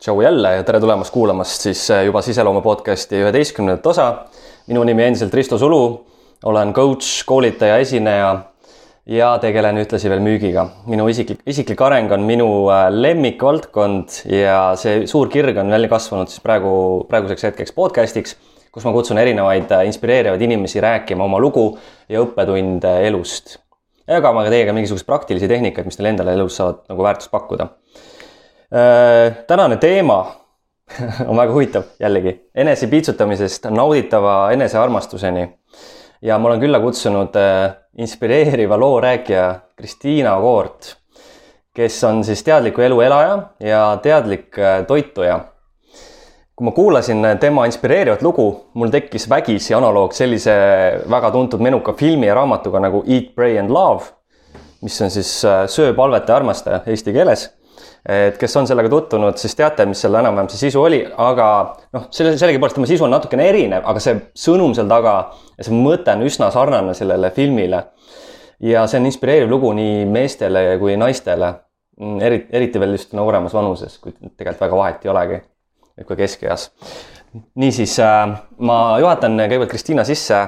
tšau jälle ja tere tulemast kuulamast siis äh, juba siseloome podcasti üheteistkümnendat osa. minu nimi endiselt Risto Sulu, olen coach, koolitaja, esineja ja tegelen ühtlasi veel müügiga. minu isiklik, isiklik areng on minu äh, lemmikvaldkond ja see suur kirg on välja kasvanud siis praegu, praeguseks hetkeks podcast'iks, kus ma kutsun erinevaid äh, inspireerivaid inimesi rääkima oma lugu ja õppetunde elust. jagama ka teiega mingisuguseid praktilisi tehnikaid, mis teile endale elus saavad nagu väärtust pakkuda tänane teema on väga huvitav jällegi, enesepiitsutamisest nauditava enesearmastuseni. ja ma olen külla kutsunud äh, inspireeriva loo rääkija Kristiina Koort, kes on siis teadliku elu elaja ja teadlik äh, toituja. kui ma kuulasin tema inspireerivat lugu, mul tekkis vägisi analoog sellise väga tuntud menuka filmi ja raamatuga nagu Eat, Pray and Love, mis on siis söö, palveta ja armasta eesti keeles et kes on sellega tutvunud, siis teate, mis selle enam-vähem see sisu oli, aga noh, selle, sellegipoolest tema sisu on natukene erinev, aga see sõnum seal taga ja see mõte on üsna sarnane sellele filmile. ja see on inspireeriv lugu nii meestele kui naistele, eriti, eriti veel just nooremas vanuses, kuid tegelikult väga vahet ei olegi, et ka keskeas. niisiis äh, ma juhatan kõigepealt Kristiina sisse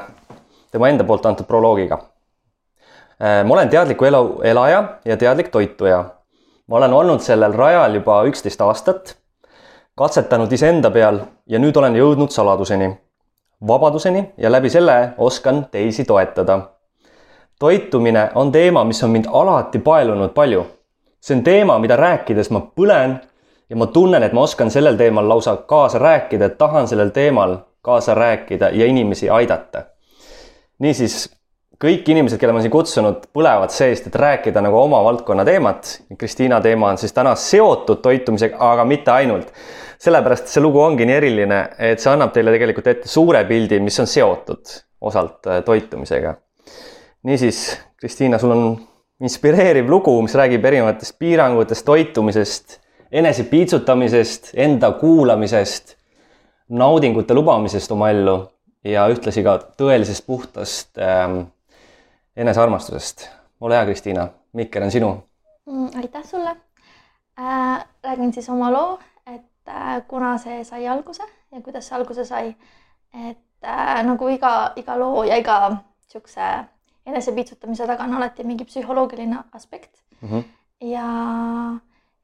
tema enda poolt antud proloogiga äh,. ma olen teadliku elu elaja ja teadlik toituja ma olen olnud sellel rajal juba üksteist aastat, katsetanud iseenda peal ja nüüd olen jõudnud saladuseni, vabaduseni ja läbi selle oskan teisi toetada. toitumine on teema, mis on mind alati paelunud palju. see on teema, mida rääkides ma põlen ja ma tunnen, et ma oskan sellel teemal lausa kaasa rääkida, et tahan sellel teemal kaasa rääkida ja inimesi aidata. niisiis kõik inimesed, kelle ma siin kutsunud, põlevad seest, et rääkida nagu oma valdkonna teemat. Kristiina teema on siis täna seotud toitumisega, aga mitte ainult. sellepärast see lugu ongi nii eriline, et see annab teile tegelikult ette suure pildi, mis on seotud osalt äh, toitumisega. niisiis, Kristiina, sul on inspireeriv lugu, mis räägib erinevatest piirangutest, toitumisest, enese piitsutamisest, enda kuulamisest, naudingute lubamisest oma ellu ja ühtlasi ka tõelisest puhtast ähm, enesearmastusest. ole hea, Kristiina, mikker on sinu mm,. aitäh sulle äh,. räägin siis oma loo, et äh, kuna see sai alguse ja kuidas see alguse sai. et äh, nagu iga, iga loo ja iga siukse enesepiitsutamise taga on alati mingi psühholoogiline aspekt mm. -hmm. ja,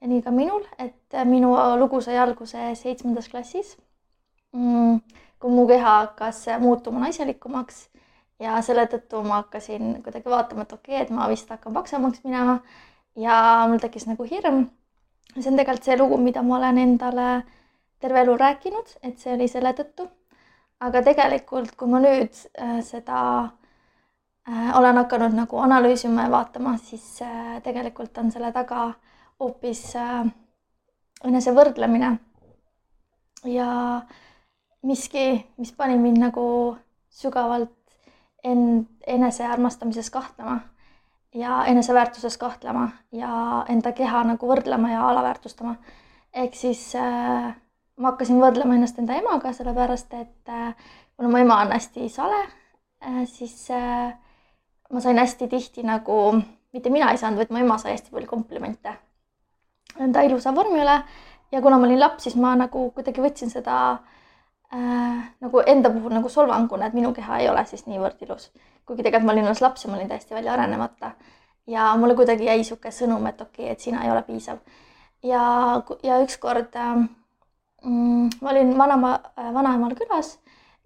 ja nii ka minul, et minu lugu sai alguse seitsmendas klassis mm,. kui mu keha hakkas muutuma naiselikumaks ja selle tõttu ma hakkasin kuidagi vaatama, et okei okay,, et ma vist hakkan paksemaks minema ja mul tekkis nagu hirm. see on tegelikult see lugu, mida ma olen endale terve elu rääkinud, et see oli selle tõttu. aga tegelikult, kui ma nüüd äh, seda äh, olen hakanud nagu analüüsima ja vaatama, siis äh, tegelikult on selle taga hoopis äh, enesevõrdlemine. ja miski, mis pani mind nagu sügavalt end enesearmastamises kahtlema ja eneseväärtuses kahtlema ja enda keha nagu võrdlema ja alaväärtustama. ehk siis äh, ma hakkasin võrdlema ennast enda emaga, sellepärast et äh, kuna mu ema on hästi sale äh,, siis äh, ma sain hästi tihti nagu, mitte mina ei saanud, vaid mu ema sai hästi palju komplimente enda ilusa vormi üle ja kuna ma olin laps, siis ma nagu kuidagi võtsin seda äh, äh, nagu enda puhul nagu solvanguna, et minu keha ei ole siis niivõrd ilus. kuigi tegelikult ma olin alles laps ja ma olin täiesti välja arenemata. ja mulle kuidagi jäi niisugune sõnum, et okei okay,, et sina ei ole piisav. ja, ja ükskord äh, ma olin vanaema, äh, vanaemal külas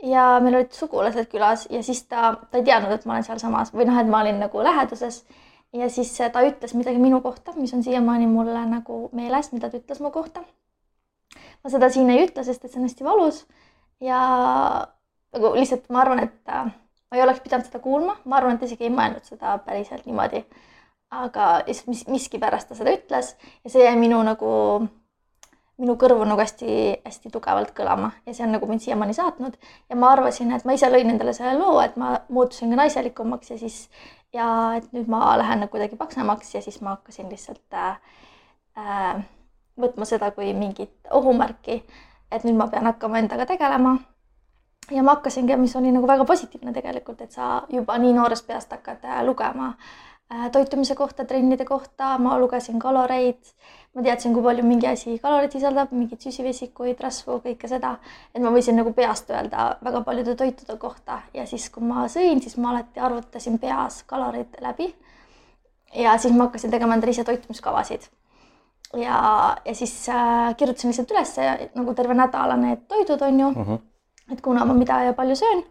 ja meil olid sugulased külas ja siis ta, ta ei teadnud, et ma olen sealsamas või noh, et ma olin nagu läheduses. ja siis ta ütles midagi minu kohta, mis on siiamaani mulle nagu meeles, mida ta ütles mu kohta. ma seda siin ei ütle, sest et see on hästi valus ja nagu lihtsalt ma arvan, et äh, ma ei oleks pidanud seda kuulma, ma arvan, et isegi ei mõelnud seda päriselt niimoodi. aga lihtsalt mis, miskipärast ta seda ütles. Ja see jäi minu nagu, minu kõrvu nagu hästi-hästi tugevalt kõlama. Ja see on nagu mind siiamaani saatnud. Ja ma arvasin, et ma ise lõin endale selle loo, et ma muutusin ka naiselikumaks ja siis ja et nüüd ma lähen nagu kuidagi paksemaks ja siis ma hakkasin lihtsalt äh, äh, võtma seda kui mingit ohumärki et nüüd ma pean hakkama endaga tegelema. ja ma hakkasingi, mis oli nagu väga positiivne tegelikult, et sa juba nii noorest peast hakkad äh, lugema äh, toitumise kohta, trennide kohta, ma lugesin kaloreid, ma teadsin, kui palju mingi asi kaloreid sisaldab, mingeid süsivesikuid, rasvu, kõike seda, et ma võisin nagu peast öelda väga paljude toitude kohta ja siis, kui ma sõin, siis ma alati arvutasin peas kalorid läbi. ja siis ma hakkasin tegema endale ise toitumiskavasid ja, ja siis äh, kirjutasin lihtsalt üles nagu terve nädala need toidud on ju mm, -hmm. et kuna ma mida ja palju söön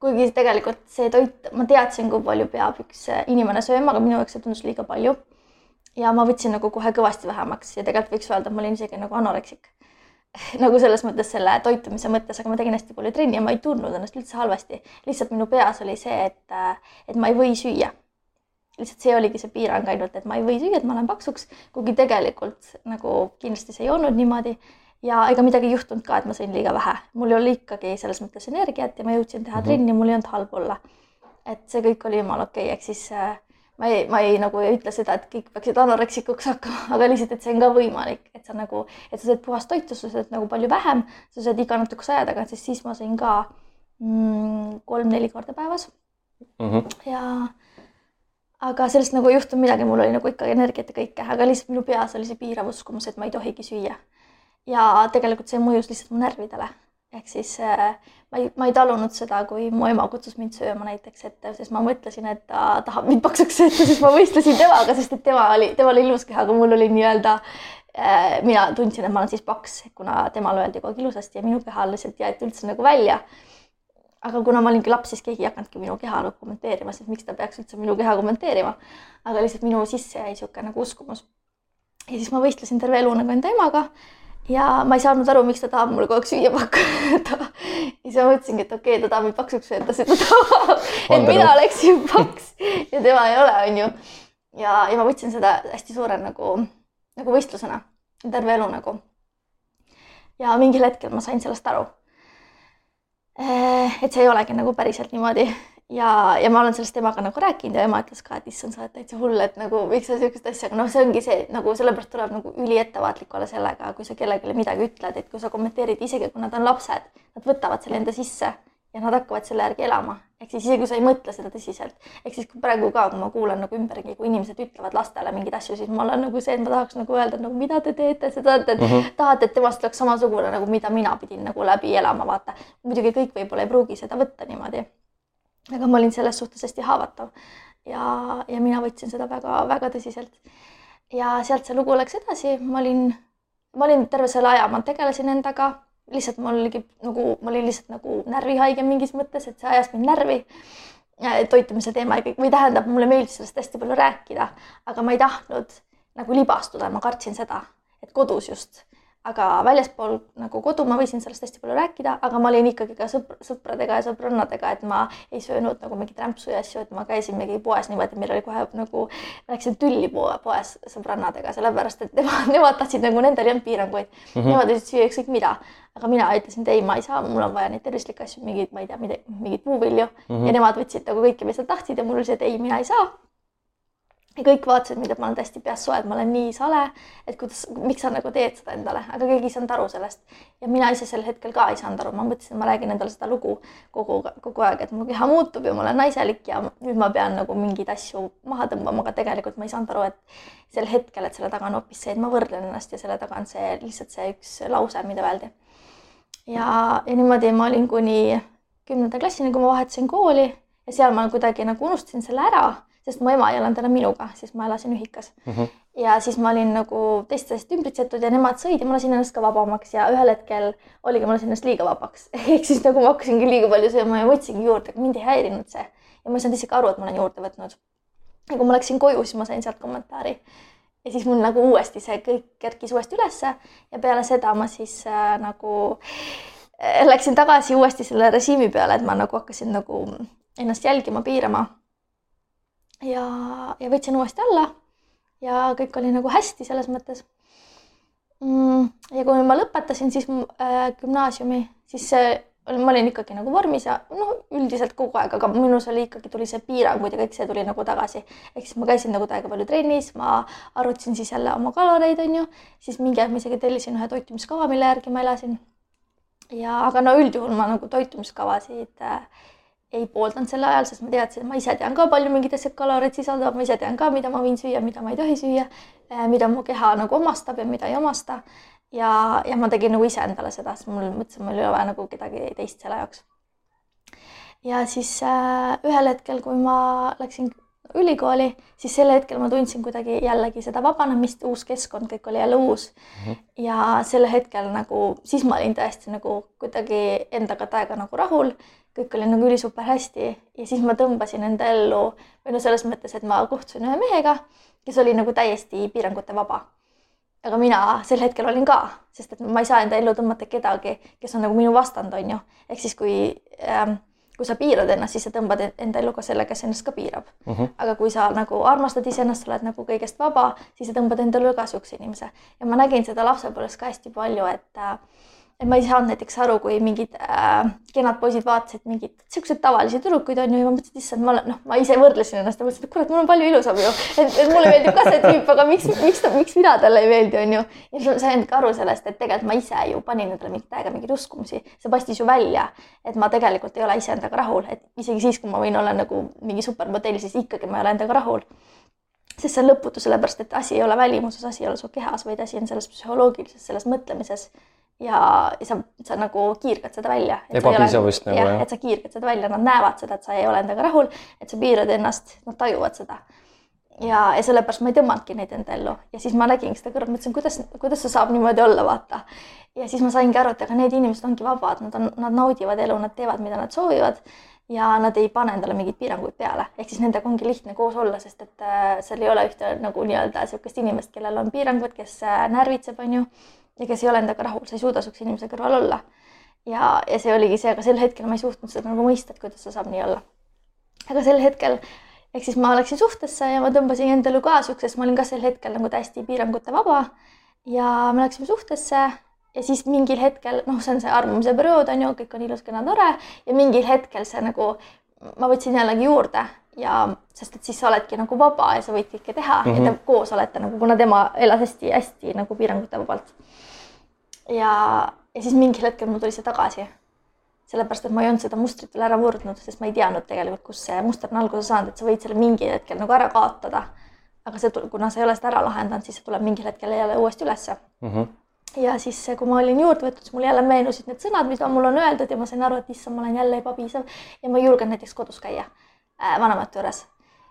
kuigi tegelikult see toit, ma teadsin, kui palju peab üks inimene sööma, aga minu jaoks see tundus liiga palju. ja ma võtsin nagu kohe kõvasti vähemaks ja tegelikult võiks öelda, et ma olin isegi nagu anoreksik nagu selles mõttes selle toitumise mõttes, aga ma tegin hästi palju trenni ja ma ei tundnud ennast üldse halvasti. lihtsalt minu peas oli see, et, et ma ei või süüa. Lihtsalt see oligi see piirang ainult, et ma ei või süüa, et ma lähen paksuks, kuigi tegelikult nagu kindlasti see ei olnud niimoodi ja ega midagi ei juhtunud ka, et ma sõin liiga vähe, mul oli ikkagi selles mõttes energiat ja ma jõudsin teha mm -hmm. trenni, mul ei olnud halb olla. et see kõik oli jumala okei okay., ehk siis äh, ma ei, ma ei nagu ei ütle seda, et kõik peaksid anoreksikuks hakkama, aga lihtsalt, et see on ka võimalik, et sa nagu, et sa sööd puhast toitu, sa sööd nagu palju vähem, sa sööd iga natukese aja tagant, sest siis ma sõin ka mm, kolm-neli korda päevas mm. -hmm. ja aga sellest nagu ei juhtunud midagi, mul oli nagu ikka energiat ja kõike, aga lihtsalt minu peas oli see piirav uskumus, et ma ei tohigi süüa ja tegelikult see mõjus lihtsalt mu närvidele. ehk siis äh, ma ei, ma ei talunud seda, kui mu ema kutsus mind sööma näiteks ette, sest ma mõtlesin, et ta tahab mind paksuks sööta, sest ma võistlesin temaga, sest et tema oli, temal oli ilus keha, aga mul oli nii-öelda äh, mina tundsin, et ma olen siis paks, kuna temale öeldi kogu aeg ilusasti ja minu keha lihtsalt jäeti üldse nagu välja. Aga kuna ma olingi laps, siis keegi ei hakanudki minu keha nagu kommenteerima, sest miks ta peaks üldse minu keha kommenteerima. aga lihtsalt minu sisse jäi niisugune nagu uskumus. ja siis ma võistlesin terve elu nagu enda emaga ja ma ei saanud aru, miks ta tahab mulle kogu aeg süüa pakkuda. ja siis ma mõtlesingi, et okei okay,, ta tahab mind paksuks sööta, sest ta tahab, et mina oleksin paks ja tema ei ole, onju. ja, ja ma võtsin seda hästi suure nagu, nagu võistlusena terve elu nagu. ja mingil hetkel ma sain sellest aru. Eh, et see ei olegi nagu päriselt niimoodi. Ja, ja ma olen sellest temaga nagu rääkinud ja ema ütles ka, et issand, sa oled täitsa hull, et nagu miks sa niisugust asja, aga noh, see ongi see nagu sellepärast tuleb nagu üliettevaatlik olla sellega, kui sa kellelegi midagi ütled, et kui sa kommenteerid, isegi kui nad on lapsed, nad võtavad selle enda sisse ja nad hakkavad selle järgi elama. ehk siis isegi kui sa ei mõtle seda tõsiselt, ehk siis praegu ka, kui ma kuulan nagu ümbergi, kui inimesed ütlevad lastele mingeid asju, siis ma olen nagu see, et ma tahaks nagu öelda, nagu mida te teete, te tahate, et mm -hmm. tahate, et temast oleks samasugune nagu mida mina pidin nagu läbi elama, vaata. muidugi kõik võib-olla ei pruugi seda võtta niimoodi aga ma olin selles suhtes hästi haavatav ja, ja mina võtsin seda väga-väga tõsiselt. ja sealt see lugu läks edasi, ma olin, ma olin terve selle aja, ma tegelesin endaga, lihtsalt mul oligi nagu, ma olin lihtsalt nagu närvihaige mingis mõttes, et see ajas mind närvi. toitumise teema ja kõik, või tähendab, mulle meeldis sellest hästi palju rääkida, aga ma ei tahtnud nagu libastuda, ma kartsin seda, et kodus just aga väljaspool nagu kodu ma võisin sellest hästi palju rääkida, aga ma olin ikkagi ka sõpr sõpradega ja sõbrannadega, et ma ei söönud nagu mingeid rämpsu ja asju, et ma käisin mingi poes niimoodi, meil oli kohe nagu, läksin tülli poe, poes sõbrannadega, sellepärast et nemad, nemad tahtsid nagu, nendel ei olnud piiranguid mm. -hmm. Nemad võisid süüa ükskõik mida, aga mina ütlesin, et ei, ma ei saa, mul on vaja neid tervislikke asju, mingeid, ma ei tea, mingeid puuvilju mm -hmm. ja nemad võtsid nagu kõike, mis nad tahtsid ja mul oli see, et ei, mina ei saa ja kõik vaatasid mind, et ma olen täiesti peast soe, et ma olen nii sale, et kuidas, miks sa nagu teed seda endale, aga keegi ei saanud aru sellest. ja mina ise sel hetkel ka ei saanud aru, ma mõtlesin, et ma räägin endale seda lugu kogu, kogu aeg, et mu keha muutub ja ma olen naiselik ja nüüd ma pean nagu mingeid asju maha tõmbama, aga tegelikult ma ei saanud aru, et sel hetkel, et selle taga on hoopis see, et ma võrdlen ennast ja selle taga on see lihtsalt see üks lause, mida öeldi. ja, ja niimoodi ma olin kuni kümnenda klassini, kui ma vahetasin kooli ja seal ma kuidagi nagu unustasin selle ära sest mu ema ei elanud enam minuga, siis ma elasin ühikas mm. -hmm. ja siis ma olin nagu teistest ümbritsetud ja nemad sõid ja ma lasin ennast ka vabamaks ja ühel hetkel oligi, ma lasin ennast liiga vabaks ehk siis nagu ma hakkasingi liiga palju sööma ja võtsingi juurde, aga mind ei häirinud see. ja ma ei saanud isegi aru, et ma olen juurde võtnud. ja kui ma läksin koju, siis ma sain sealt kommentaari. ja siis mul nagu uuesti see kõik kerkis uuesti ülesse ja peale seda ma siis äh, nagu äh, läksin tagasi uuesti selle režiimi peale, et ma nagu hakkasin nagu ennast jälgima, piirama ja, ja võtsin uuesti alla ja kõik oli nagu hästi selles mõttes mm,. ja kui ma lõpetasin siis äh, gümnaasiumi, siis see ma olin ikkagi nagu vormis ja noh, üldiselt kogu aeg, aga minus oli ikkagi, tuli see piirangud ja kõik see tuli nagu tagasi. ehk siis ma käisin nagu täiega palju trennis, ma arvutasin siis jälle oma kaloreid, on ju, siis mingi aeg ma isegi tellisin ühe toitumiskava, mille järgi ma elasin. ja, aga no üldjuhul ma nagu toitumiskavasid äh, ei pooldanud sel ajal, sest ma teadsin, et ma ise tean ka palju mingid asjad kaloreid sisaldavad, ma ise tean ka, mida ma võin süüa, mida ma ei tohi süüa, mida mu keha nagu omastab ja mida ei omasta. ja, ja ma tegin nagu ise endale seda, sest mul mõtlesin, mul ei ole vaja nagu kedagi teist selle jaoks. ja siis äh, ühel hetkel, kui ma läksin ülikooli, siis sel hetkel ma tundsin kuidagi jällegi seda vabanemist, uus keskkond, kõik oli jälle uus mm. -hmm. ja sel hetkel nagu, siis ma olin tõesti nagu kuidagi endaga täiega nagu rahul, kõik oli nagu ülisuper hästi ja siis ma tõmbasin enda ellu või no selles mõttes, et ma kohtusin ühe mehega, kes oli nagu täiesti piirangute vaba. aga mina sel hetkel olin ka, sest et ma ei saa enda ellu tõmmata kedagi, kes on nagu minu vastand, on ju, ehk siis kui ähm, kui sa piirad ennast, siis sa tõmbad enda ellu ka selle, kes ennast ka piirab mm. -hmm. aga kui sa nagu armastad iseennast, sa oled nagu kõigest vaba, siis sa tõmbad enda ellu ka siukse inimese ja ma nägin seda lapsepõlves ka hästi palju, et äh, et ma ei saanud näiteks aru, kui mingid äh, kenad poisid vaatasid mingeid siukseid tavalisi tüdrukuid onju ja ma mõtlesin, et issand, ma olen, noh, ma ise võrdlesin ennast ja mõtlesin, et kurat, mul on palju ilusam ju, et, mulle meeldib ka see tüüp, aga miks, miks, miks mina talle ei meeldi, onju. ja siis ma sain ka aru sellest, et tegelikult ma ise ju panin endale mingit täiega mingeid uskumusi, see paistis ju välja, et ma tegelikult ei ole iseendaga rahul, et isegi siis, kui ma võin olla nagu mingi supermodell, siis ikkagi ma ei ole endaga rahul. Sest see on lõputu, sellepärast et asi ei ole välimuses, asi ei ole su kehas, vaid asi on selles psühholoogilises, selles mõtlemises ja sa, sa nagu kiirgad seda välja. ebapiisavust nagu jah? et sa kiirgad seda välja, nad näevad seda, et sa ei ole endaga rahul, et sa piirad ennast, nad tajuvad seda. ja, ja sellepärast ma ei tõmmanudki neid enda ellu ja siis ma nägin seda kõrvalt, mõtlesin, kuidas, kuidas see saab niimoodi olla, vaata. ja siis ma saingi aru, et aga need inimesed ongi vabad, nad on, nad naudivad elu, nad teevad, mida nad soovivad ja nad ei pane endale mingeid piiranguid peale, ehk siis nendega ongi lihtne koos olla, sest et äh, seal ei ole ühte nagu nii-öelda niisugust inimest, kellel on piirangud, kes äh, närvitseb, on ju ja kes ei ole endaga rahul, sa ei suuda siukse inimese kõrval olla. ja, ja see oligi see, aga sel hetkel ma ei suutnud seda nagu mõista, et kuidas see saab nii olla. aga sel hetkel, ehk siis ma läksin suhtesse ja ma tõmbasin endale ka siuksest, ma olin ka sel hetkel nagu täiesti piirangute vaba. ja me läksime suhtesse ja siis mingil hetkel, noh, see on see armumise periood on ju, kõik on ilus, kena, tore ja mingil hetkel see nagu, ma võtsin jällegi juurde ja sest et siis sa oledki nagu vaba ja sa võid kõike teha mm -hmm. ja te koos olete nagu, kuna tema elas hästi-hästi nagu piirangute vabalt ja, ja siis mingil hetkel mul tuli see tagasi. sellepärast, et ma ei olnud seda mustrit veel ära murdnud, sest ma ei teadnud tegelikult, kus see muster on alguse saanud, et sa võid selle mingil hetkel nagu ära kaotada. aga see, kuna sa ei ole seda ära lahendanud, siis see tuleb mingil hetkel jälle uuesti ülesse mm. -hmm ja siis, kui ma olin juurde võtnud, siis mul jälle meenusid need sõnad, mida mul on öeldud ja ma sain aru, et issand, ma olen jälle ebapiisav ja ma ei julgenud näiteks kodus käia äh, vanemate juures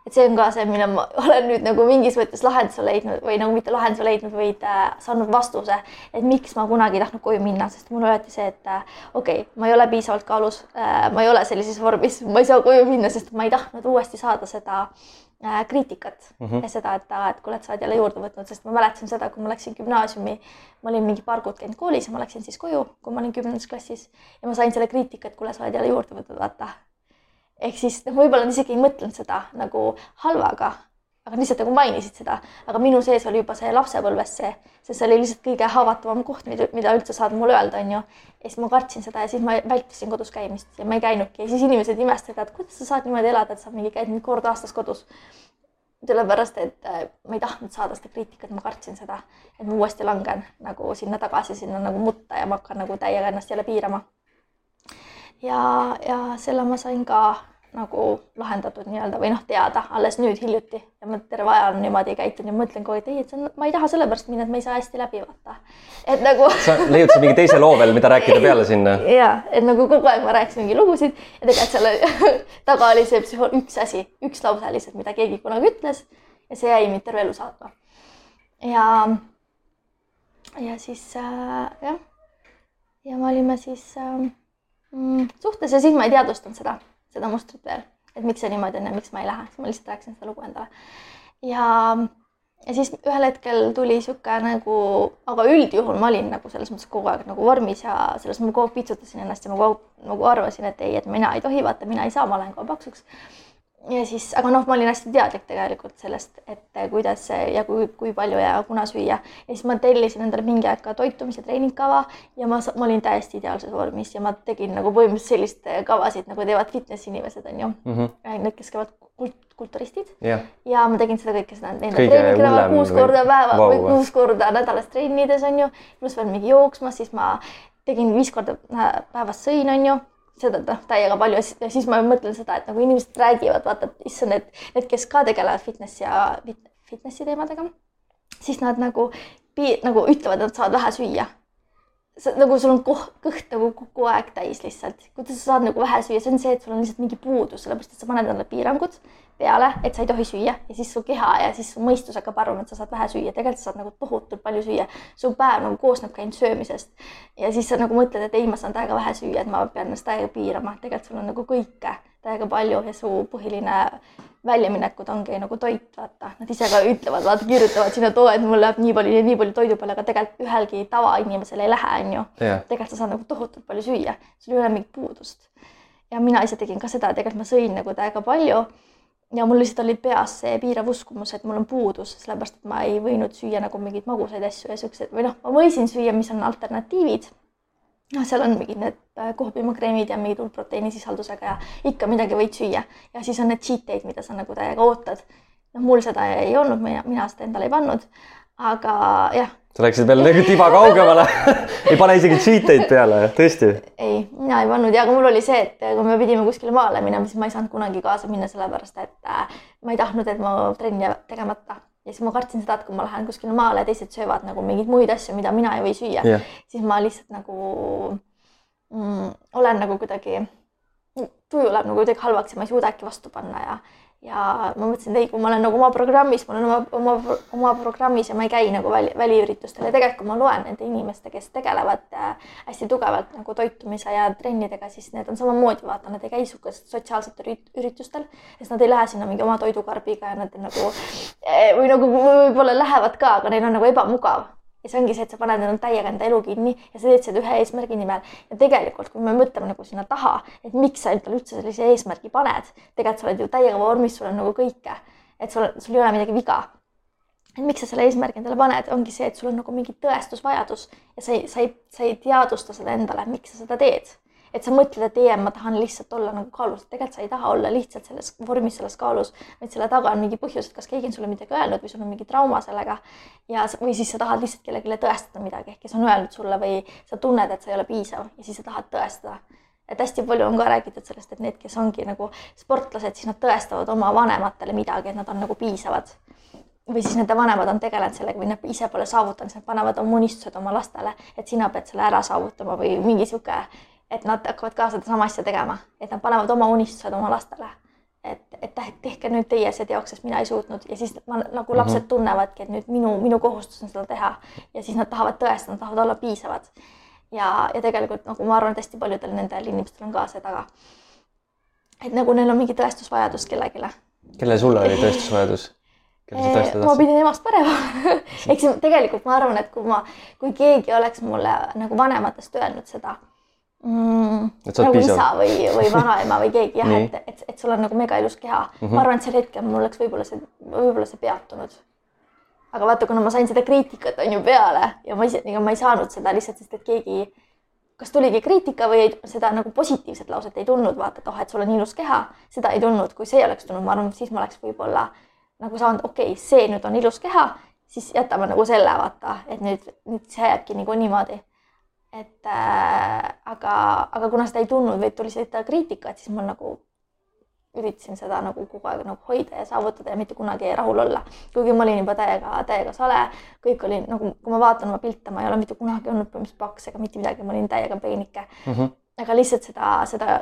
et see on ka see, mille ma olen nüüd nagu mingis mõttes lahenduse leidnud või nagu mitte lahenduse leidnud, vaid äh, saanud vastuse, et miks ma kunagi ei tahtnud koju minna, sest mulle öeldi see, et äh, okei okay,, ma ei ole piisavalt kaalus äh,, ma ei ole sellises vormis, ma ei saa koju minna, sest ma ei tahtnud uuesti saada seda äh, kriitikat mm -hmm. ja seda, et, et kuule, et sa oled jälle juurde võtnud, sest ma mäletasin seda, kui ma läksin gümnaasiumi, ma olin mingi paar kuud käinud koolis ja ma läksin siis koju, kui ma olin kümnendas klassis. Ja ma sain selle kriitika, et kuule, sa oled jälle juurde võtnud, vaata ehk siis noh, võib-olla nad isegi ei mõtelnud seda nagu halvaga, aga lihtsalt nagu mainisid seda, aga minu sees oli juba see lapsepõlves see, sest see oli lihtsalt kõige haavatavam koht, mida, üldse saad mulle öelda, onju. ja siis ma kartsin seda ja siis ma vältisin kodus käimist ja ma ei käinudki ja siis inimesed imestasid, et kuidas sa saad niimoodi elada, et sa mingi käid mingi kord aastas kodus. sellepärast, et äh, ma ei tahtnud saada seda kriitikat, ma kartsin seda, et ma uuesti langen nagu sinna tagasi, sinna nagu mutta ja ma hakkan nagu täiega ennast jälle piirama ja, ja selle ma sain ka nagu lahendatud nii-öelda või noh, teada alles nüüd hiljuti ja ma terve aja olen niimoodi käitunud ja mõtlen kogu aeg, et ei, et see on, ma ei taha sellepärast minna, et ma ei saa hästi läbi vaata. et nagu. sa leiutasid mingi teise loo veel, mida rääkida peale sinna? ja, et nagu kogu aeg ma rääkisin mingi lugusid ja tegelikult selle taga oli see psühho-, üks asi, üks lause lihtsalt, mida keegi kunagi ütles ja see jäi mind terve elu saatma. ja, ja siis äh, jah, ja me olime siis äh, suhtes ja siis ma ei teadvustanud seda, seda mustrit veel, et miks see niimoodi on ja miks ma ei lähe, siis ma lihtsalt rääkisin seda lugu endale. ja, ja siis ühel hetkel tuli sihuke nagu, aga üldjuhul ma olin nagu selles mõttes kogu aeg nagu vormis ja selles ma kogu aeg piitsutasin ennast ja ma kogu aeg nagu arvasin, et ei, et mina ei tohi, vaata, mina ei saa, ma kogu aeg paksuks ja siis, aga noh, ma olin hästi teadlik tegelikult sellest, et kuidas ja kui, kui palju ja kuna süüa. ja siis ma tellisin endale mingi aeg ka toitumise treeningkava ja ma, ma olin täiesti ideaalses vormis ja ma tegin nagu põhimõtteliselt selliseid kavasid, nagu teevad fitness inimesed, on ju mm. -hmm. Need, kes käivad kult, kulturistid yeah.. ja ma tegin seda kõike seda enda treeningkava kuus korda päeva wow. või kuus korda nädalas trennides, on ju. pluss veel mingi jooksmas, siis ma tegin viis korda päevas sõin, on ju seda noh, täiega palju ja siis ma mõtlen seda, et nagu inimesed räägivad, vaata, et issand, need, need, kes ka tegelevad fitness ja fitnessi teemadega, siis nad nagu, nagu ütlevad, et nad saavad vähe süüa. Sa nagu sul on koh, kõht nagu kogu aeg täis lihtsalt, kuidas sa saad nagu vähe süüa, see on see, et sul on lihtsalt mingi puudus, sellepärast et sa paned endale piirangud peale, et sa ei tohi süüa. Ja siis su keha ja siis su mõistus hakkab arvama, et sa saad vähe süüa, tegelikult sa saad nagu tohutult palju süüa. su päev nagu koosnebki ainult söömisest. Ja siis sa nagu mõtled, et ei, ma saan täiega vähe süüa, et ma pean ennast täiega piirama, tegelikult sul on nagu kõike täiega palju ja su põhiline väljaminekud ongi nagu toit, vaata, nad ise ka ütlevad, vaata, kirjutavad sinna too, et mul läheb nii palju, nii palju toidu peale, aga tegelikult ühelgi tavainimesel ei lähe, onju tegelikult sa saad nagu tohutult palju süüa, sul ei ole mingit puudust. ja mina ise tegin ka seda, tegelikult ma sõin nagu täiega palju. Ja mul lihtsalt oli peas see piirav uskumus, et mul on puudus, sellepärast et ma ei võinud süüa nagu mingeid magusaid asju ja siukseid või noh, ma võisin süüa, mis on alternatiivid noh, seal on mingid need äh, kohvimakreemid ja mingid proteiinisisaldusega ja ikka midagi võid süüa ja siis on need cheat day'd, mida sa nagu täiega ootad. noh, mul seda ei olnud, mina seda endale ei pannud. aga jah. Sa läksid veel nagu tiba kaugemale ei pane isegi cheat day'd peale, tõesti? ei, mina ei pannud ja aga mul oli see, et kui me pidime kuskile maale minema, siis ma ei saanud kunagi kaasa minna, sellepärast et äh, ma ei tahtnud, et mu trenn jääb tegemata ja siis ma kartsin seda, et kui ma lähen kuskile maale teised söövad nagu mingeid muid asju, mida mina ei või süüa yeah., siis ma lihtsalt nagu mm, olen nagu kuidagi, tuju läheb nagu kuidagi halvaks ja ma ei suuda äkki vastu panna ja ja ma mõtlesin, et ei, kui ma olen nagu oma programmis, ma olen oma, oma, oma programmis ja ma ei käi nagu väli, väliüritustel ja tegelikult, kui ma loen nende inimeste, kes tegelevad äh, hästi tugevalt nagu toitumise ja trennidega, siis need on samamoodi, vaata, nad ei käi sihukestel sotsiaalsetel üritustel, sest nad ei lähe sinna mingi oma toidukarbiga ja nad nagu äh, või nagu võib-olla lähevad ka, aga neil on nagu ebamugav ja see ongi see, et sa paned endale täiega enda elu kinni ja sa teed seda ühe eesmärgi nimel. ja tegelikult, kui me mõtleme nagu sinna taha, et miks sa endale üldse sellise eesmärgi paned, tegelikult sa oled ju täiega vormis, sul on nagu kõike, et sul, sul ei ole midagi viga. et miks sa selle eesmärgi endale paned, ongi see, et sul on nagu mingi tõestusvajadus ja sa ei, sa ei, sa ei teadvusta seda endale, miks sa seda teed et sa mõtled, et ei, ma tahan lihtsalt olla nagu kaalus, tegelikult sa ei taha olla lihtsalt selles vormis, selles kaalus, vaid selle taga on mingi põhjus, et kas keegi on sulle midagi öelnud või sul on mingi trauma sellega. ja, või siis sa tahad lihtsalt kellelegi tõestada midagi, kes on öelnud sulle või sa tunned, et sa ei ole piisav ja siis sa tahad tõestada et hästi palju on ka räägitud sellest, et need, kes ongi nagu sportlased, siis nad tõestavad oma vanematele midagi, et nad on nagu piisavad. või siis nende vanemad on tegelenud sellega või nad ise pole saavutanud, siis nad panevad oma unistused oma lastele, et sina pead selle ära saavutama või mingi sihuke et nad hakkavad ka sedasama asja tegema, et nad panevad oma unistused oma lastele. et, et tehke nüüd teie see teoks, sest mina ei suutnud ja siis ma, nagu lapsed tunnevadki, et nüüd minu, minu kohustus on seda teha ja siis nad tahavad tõestada, nad tahavad olla piisavad. ja, ja tegelikult nagu ma arvan, et hästi paljudel nendel inimestel on ka see taga. et nagu neil on mingi tõestusvajadus kellelegi. kellel sul oli tõestusvajadus? ma pidin emast parema siis tegelikult ma arvan, et kui ma, kui keegi oleks mulle nagu vanematest öelnud seda mm, nagu piisav. isa või, või vanaema või keegi jah, et, et, et sul on nagu mega ilus keha mm. -hmm. ma arvan, et sel hetkel mul oleks võib-olla see, võib-olla see peatunud. aga vaata, kuna ma sain seda kriitikat on ju peale ja ma ise, ega ma ei saanud seda lihtsalt, sest et keegi, kas tuligi kriitika või ei, seda nagu positiivset lauset ei tulnud, vaata, et oh, et sul on ilus keha, seda ei tulnud, kui see oleks tulnud, ma arvan, siis ma oleks võib-olla nagu saanud, okei okay,, see nüüd on ilus keha, siis jätame nagu selle, vaata, et nüüd, nüüd see jääbki nagu niimoodi et äh, aga, aga kuna seda ei tulnud või tuli seda kriitikat, siis ma nagu üritasin seda nagu kogu aeg nagu hoida ja saavutada ja mitte kunagi rahul olla. kuigi ma olin juba täiega, täiega sale, kõik oli nagu, kui ma vaatan oma pilte, ma ei ole mitte kunagi olnud põhimõtteliselt paks ega mitte midagi, ma olin täiega peenike mm. -hmm. aga lihtsalt seda, seda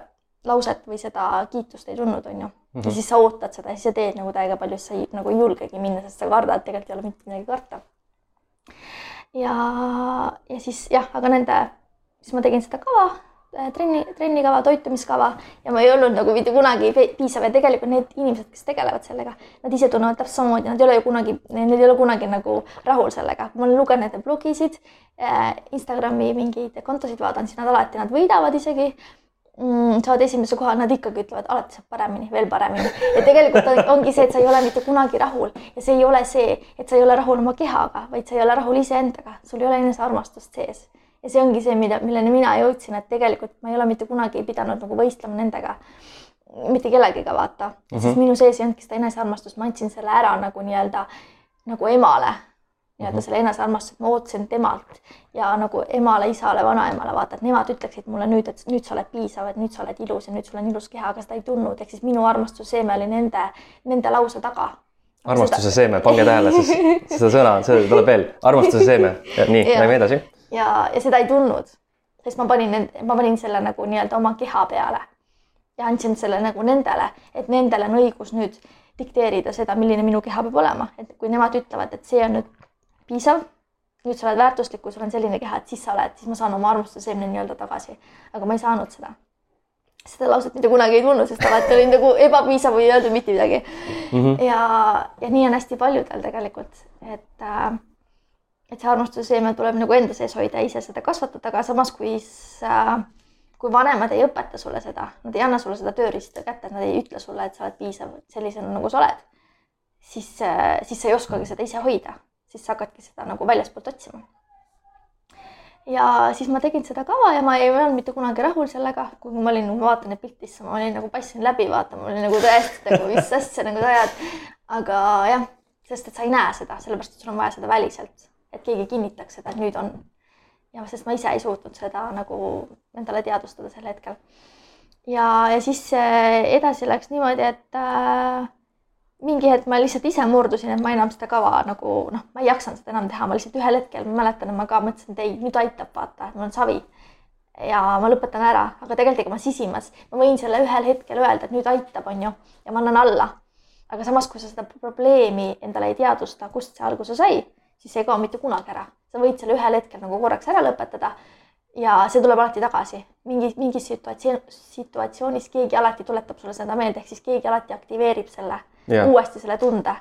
lauset või seda kiitust ei tulnud, onju. ja mhm. siis sa ootad seda ja siis sa teed nagu täiega palju, siis sa ei, nagu ei julgegi minna, sest sa kardad, tegelikult ei ole mitte midagi karta ja, ja siis jah, aga nende, siis ma tegin seda kava, äh, trenni, trennikava, toitumiskava ja ma ei olnud nagu mitte kunagi piisav ja tegelikult need inimesed, kes tegelevad sellega, nad ise tunnevad täpselt samamoodi, nad ei ole ju kunagi, neil ei ole kunagi nagu rahul sellega. ma olen lugenud nende blogisid, äh, Instagrami mingeid kontosid vaadanud, siis nad alati, nad võidavad isegi mm, saavad esimese koha, nad ikkagi ütlevad, alati saab paremini, veel paremini. ja tegelikult on, ongi see, et sa ei ole mitte kunagi rahul ja see ei ole see, et sa ei ole rahul oma kehaga, vaid sa ei ole rahul iseendaga, sul ei ole enesearmastust sees. ja see ongi see, mida, milleni mina jõudsin, et tegelikult ma ei ole mitte kunagi pidanud nagu võistlema nendega, mitte kellegiga, vaata mm. -hmm. sest minu sees ei olnudki seda enesearmastust, ma andsin selle ära nagu nii-öelda nagu emale nii-öelda selle enesearmastuse, et ma ootasin temalt. Ja nagu emale, isale, vanaemale vaata, et nemad ütleksid mulle nüüd, et nüüd sa oled piisav, et nüüd sa oled ilus ja nüüd sul on ilus keha, aga seda ei tulnud, ehk siis minu armastuse seeme oli nende, nende lause taga. armastuse seda... seeme, pange tähele siis. Seda sõna, see tuleb veel, armastuse seeme. nii, lähme edasi. ja, ja seda ei tulnud, sest ma panin, ma panin selle nagu nii-öelda oma keha peale. Ja andsin selle nagu nendele, et nendel on õigus nüüd dikteerida seda, milline minu keha peab olema, et kui nemad ütlevad, et see on nüüd piisav, nüüd sa oled väärtuslik, kui sul on selline keha, et siis sa oled, siis ma saan oma armastuse seemne nii-öelda tagasi. aga ma ei saanud seda. seda lauset mitte kunagi ei tulnud, sest alati olin nagu ebapiisav või ei öeldud mitte midagi mm. -hmm. ja, ja nii on hästi paljudel tegelikult, et äh, et see armastuse seeme tuleb nagu enda sees hoida, ise seda kasvatada, aga samas kui sa, kui vanemad ei õpeta sulle seda, nad ei anna sulle seda tööriista kätte, nad ei ütle sulle, et sa oled piisav sellisena, nagu sa oled, siis, äh, siis sa ei oskagi seda ise hoida siis sa hakkadki seda nagu väljaspoolt otsima. ja siis ma tegin seda kava ja ma ei olnud mitte kunagi rahul sellega, kui ma olin, ma vaatan neid pilte, siis ma olin nagu paistsin läbi vaatama, olin nagu täiesti nagu mis asja nagu sa ajad. aga jah, sest et sa ei näe seda, sellepärast et sul on vaja seda väliselt, et keegi kinnitaks seda, et nüüd on. ja sest ma ise ei suutnud seda nagu endale teadvustada sel hetkel. ja, ja siis edasi läks niimoodi, et äh, mingi hetk ma lihtsalt ise murdusin, et ma enam seda kava nagu noh, ma ei jaksanud seda enam teha, ma lihtsalt ühel hetkel, ma mäletan, et ma ka mõtlesin, et ei, nüüd aitab, vaata, et mul on savi. ja ma lõpetan ära, aga tegelikult ega ma sisimas, ma võin selle ühel hetkel öelda, et nüüd aitab, on ju, ja ma annan alla. aga samas, kui sa seda probleemi endale ei teadvusta, kust see alguse sai, siis see ei kao mitte kunagi ära. sa võid selle ühel hetkel nagu korraks ära lõpetada ja see tuleb alati tagasi. mingi, mingis situatsioon, situatsioonis keegi alati tuletab sulle seda meelde, ehk siis keegi alati aktiveerib selle yeah. uuesti selle tunde.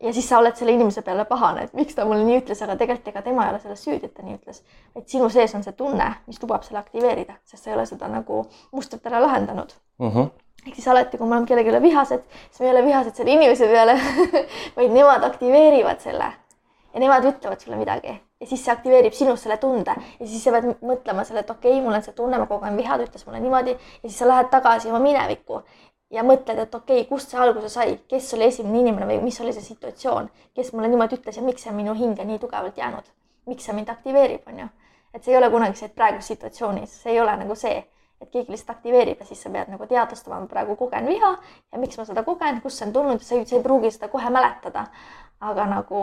ja siis sa oled selle inimese peale pahane, et miks ta mulle nii ütles, aga tegelikult ega tema ei ole selles süüdi, et ta nii ütles. vaid sinu sees on see tunne, mis lubab selle aktiveerida, sest sa ei ole seda nagu mustrit ära lahendanud mm. -hmm ehk siis alati, kui me oleme kellelegi vihased, siis me ei ole vihased selle inimese peale vaid nemad aktiveerivad selle ja nemad ütlevad sulle midagi ja siis see aktiveerib sinus selle tunde ja siis sa pead mõtlema selle, et okei okay,, mul on see tunne, ma kogen viha, ta ütles mulle niimoodi ja siis sa lähed tagasi oma minevikku ja mõtled, et okei okay,, kust see alguse sai, kes oli esimene inimene või mis oli see situatsioon, kes mulle niimoodi ütles ja miks see minu hinge nii tugevalt jäänud, miks see mind aktiveerib, on ju. et see ei ole kunagi see, et praeguses situatsioonis, see ei ole nagu see, et keegi lihtsalt aktiveerib ja siis sa pead nagu teadvustama, ma praegu kogen viha ja miks ma seda kogen, kust see on tulnud, sa ei pruugi seda kohe mäletada. aga nagu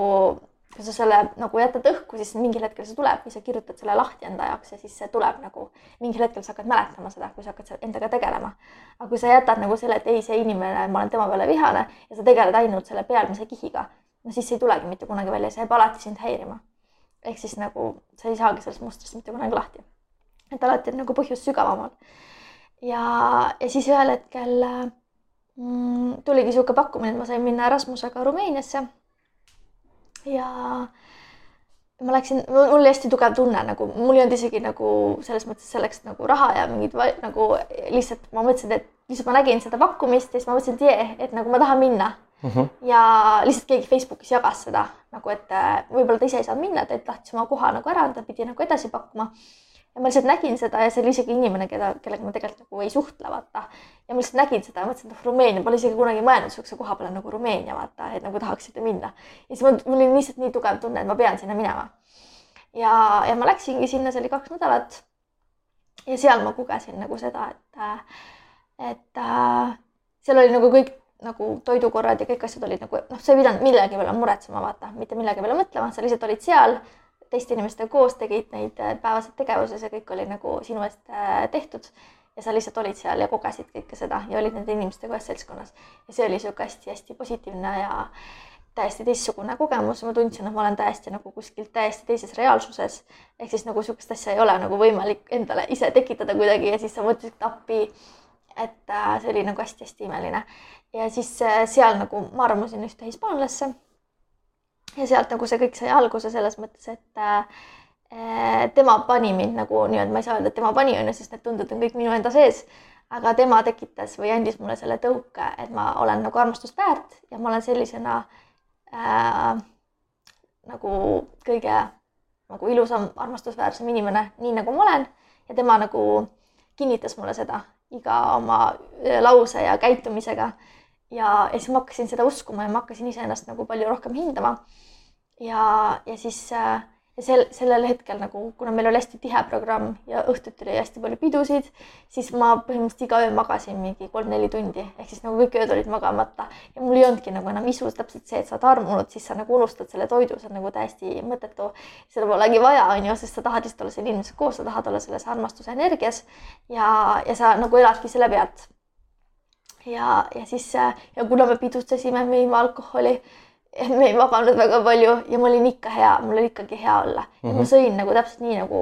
kui sa selle nagu jätad õhku, siis mingil hetkel see tuleb või sa kirjutad selle lahti enda jaoks ja siis see tuleb nagu mingil hetkel sa hakkad mäletama seda, kui sa hakkad endaga tegelema. aga kui sa jätad nagu selle, et ei, see inimene, ma olen tema peale vihane ja sa tegeled ainult selle pealmise kihiga, no siis ei tulegi mitte kunagi välja, see jääb alati sind häirima. ehk siis nagu sa ei saagi sellest mustrist mitte kunagi lahti. et alati on nagu põhjus sügavamal. ja, ja siis ühel hetkel mm, tuligi niisugune pakkumine, et ma sain minna Erasmusega Rumeeniasse ja ma läksin, mul oli hästi tugev tunne nagu, mul ei olnud isegi nagu selles mõttes selleks nagu raha ja mingid nagu lihtsalt ma mõtlesin, et lihtsalt ma nägin seda pakkumist ja siis ma mõtlesin, et jee, et nagu ma tahan minna mm. -hmm. ja lihtsalt keegi Facebookis jagas seda nagu, et äh, võib-olla ta ise ei saanud minna, ta tahtis oma koha nagu ära anda, pidi nagu edasi pakkuma ja ma lihtsalt nägin seda ja see oli isegi inimene, keda, kellega ma tegelikult nagu ei suhtle, vaata. ja ma lihtsalt nägin seda ja mõtlesin, et noh, Rumeenia, pole isegi kunagi mõelnud niisuguse koha peale nagu Rumeenia, vaata, et nagu tahaksite minna. ja siis mul, mul oli lihtsalt nii tugev tunne, et ma pean sinna minema. ja, ja ma läksingi sinna, see oli kaks nädalat. ja seal ma kogesin nagu seda, et, et äh, seal oli nagu kõik nagu toidukorrad ja kõik asjad olid nagu noh, sa ei pidanud millegi peale muretsema, vaata, mitte millegi peale mõtlema, sa lihtsalt olid seal teiste inimestega koos tegid neid äh, päevaseid tegevusi, see kõik oli nagu sinu eest äh, tehtud ja sa lihtsalt olid seal ja kogesid kõike seda ja olid nende inimestega ühes seltskonnas. ja see oli niisugune hästi-hästi positiivne ja täiesti teistsugune kogemus, ma tundsin, et ma olen täiesti nagu kuskil täiesti teises reaalsuses. ehk siis nagu niisugust asja ei ole nagu võimalik endale ise tekitada kuidagi ja siis sa mõtlesid, et appi, et äh, see oli nagu hästi-hästi imeline. ja siis seal nagu ma armusin ühte hispaanlasse ja sealt nagu see kõik sai alguse selles mõttes, et äh, tema pani mind nagu nii-öelda, ma ei saa öelda, et tema pani on ju, sest need tunded on kõik minu enda sees. aga tema tekitas või andis mulle selle tõuke, et ma olen nagu armastust väärt ja ma olen sellisena äh, nagu kõige nagu ilusam, armastusväärsem inimene, nii nagu ma olen ja tema nagu kinnitas mulle seda iga oma lause ja käitumisega ja, ja siis ma hakkasin seda uskuma ja ma hakkasin iseennast nagu palju rohkem hindama. ja, ja siis äh, ja sel, sellel hetkel nagu, kuna meil oli hästi tihe programm ja õhtuti oli hästi palju pidusid, siis ma põhimõtteliselt iga öö magasin mingi kolm-neli tundi, ehk siis nagu kõik ööd olid magamata ja mul ei olnudki nagu enam isu, täpselt see, et sa oled armunud, siis sa nagu unustad selle toidu, see on nagu täiesti mõttetu. seda polegi vaja, on ju, sest sa tahad lihtsalt olla selle inimesega koos, sa tahad olla selles armastuse energias ja, ja sa nagu eladki selle pealt. Ja, ja siis ja kuna me pidustasime, me jõime alkoholi me ei maganud väga palju ja mul oli ikka hea, mul oli ikkagi hea olla mm. -hmm. ma mhm. sõin nagu täpselt nii nagu,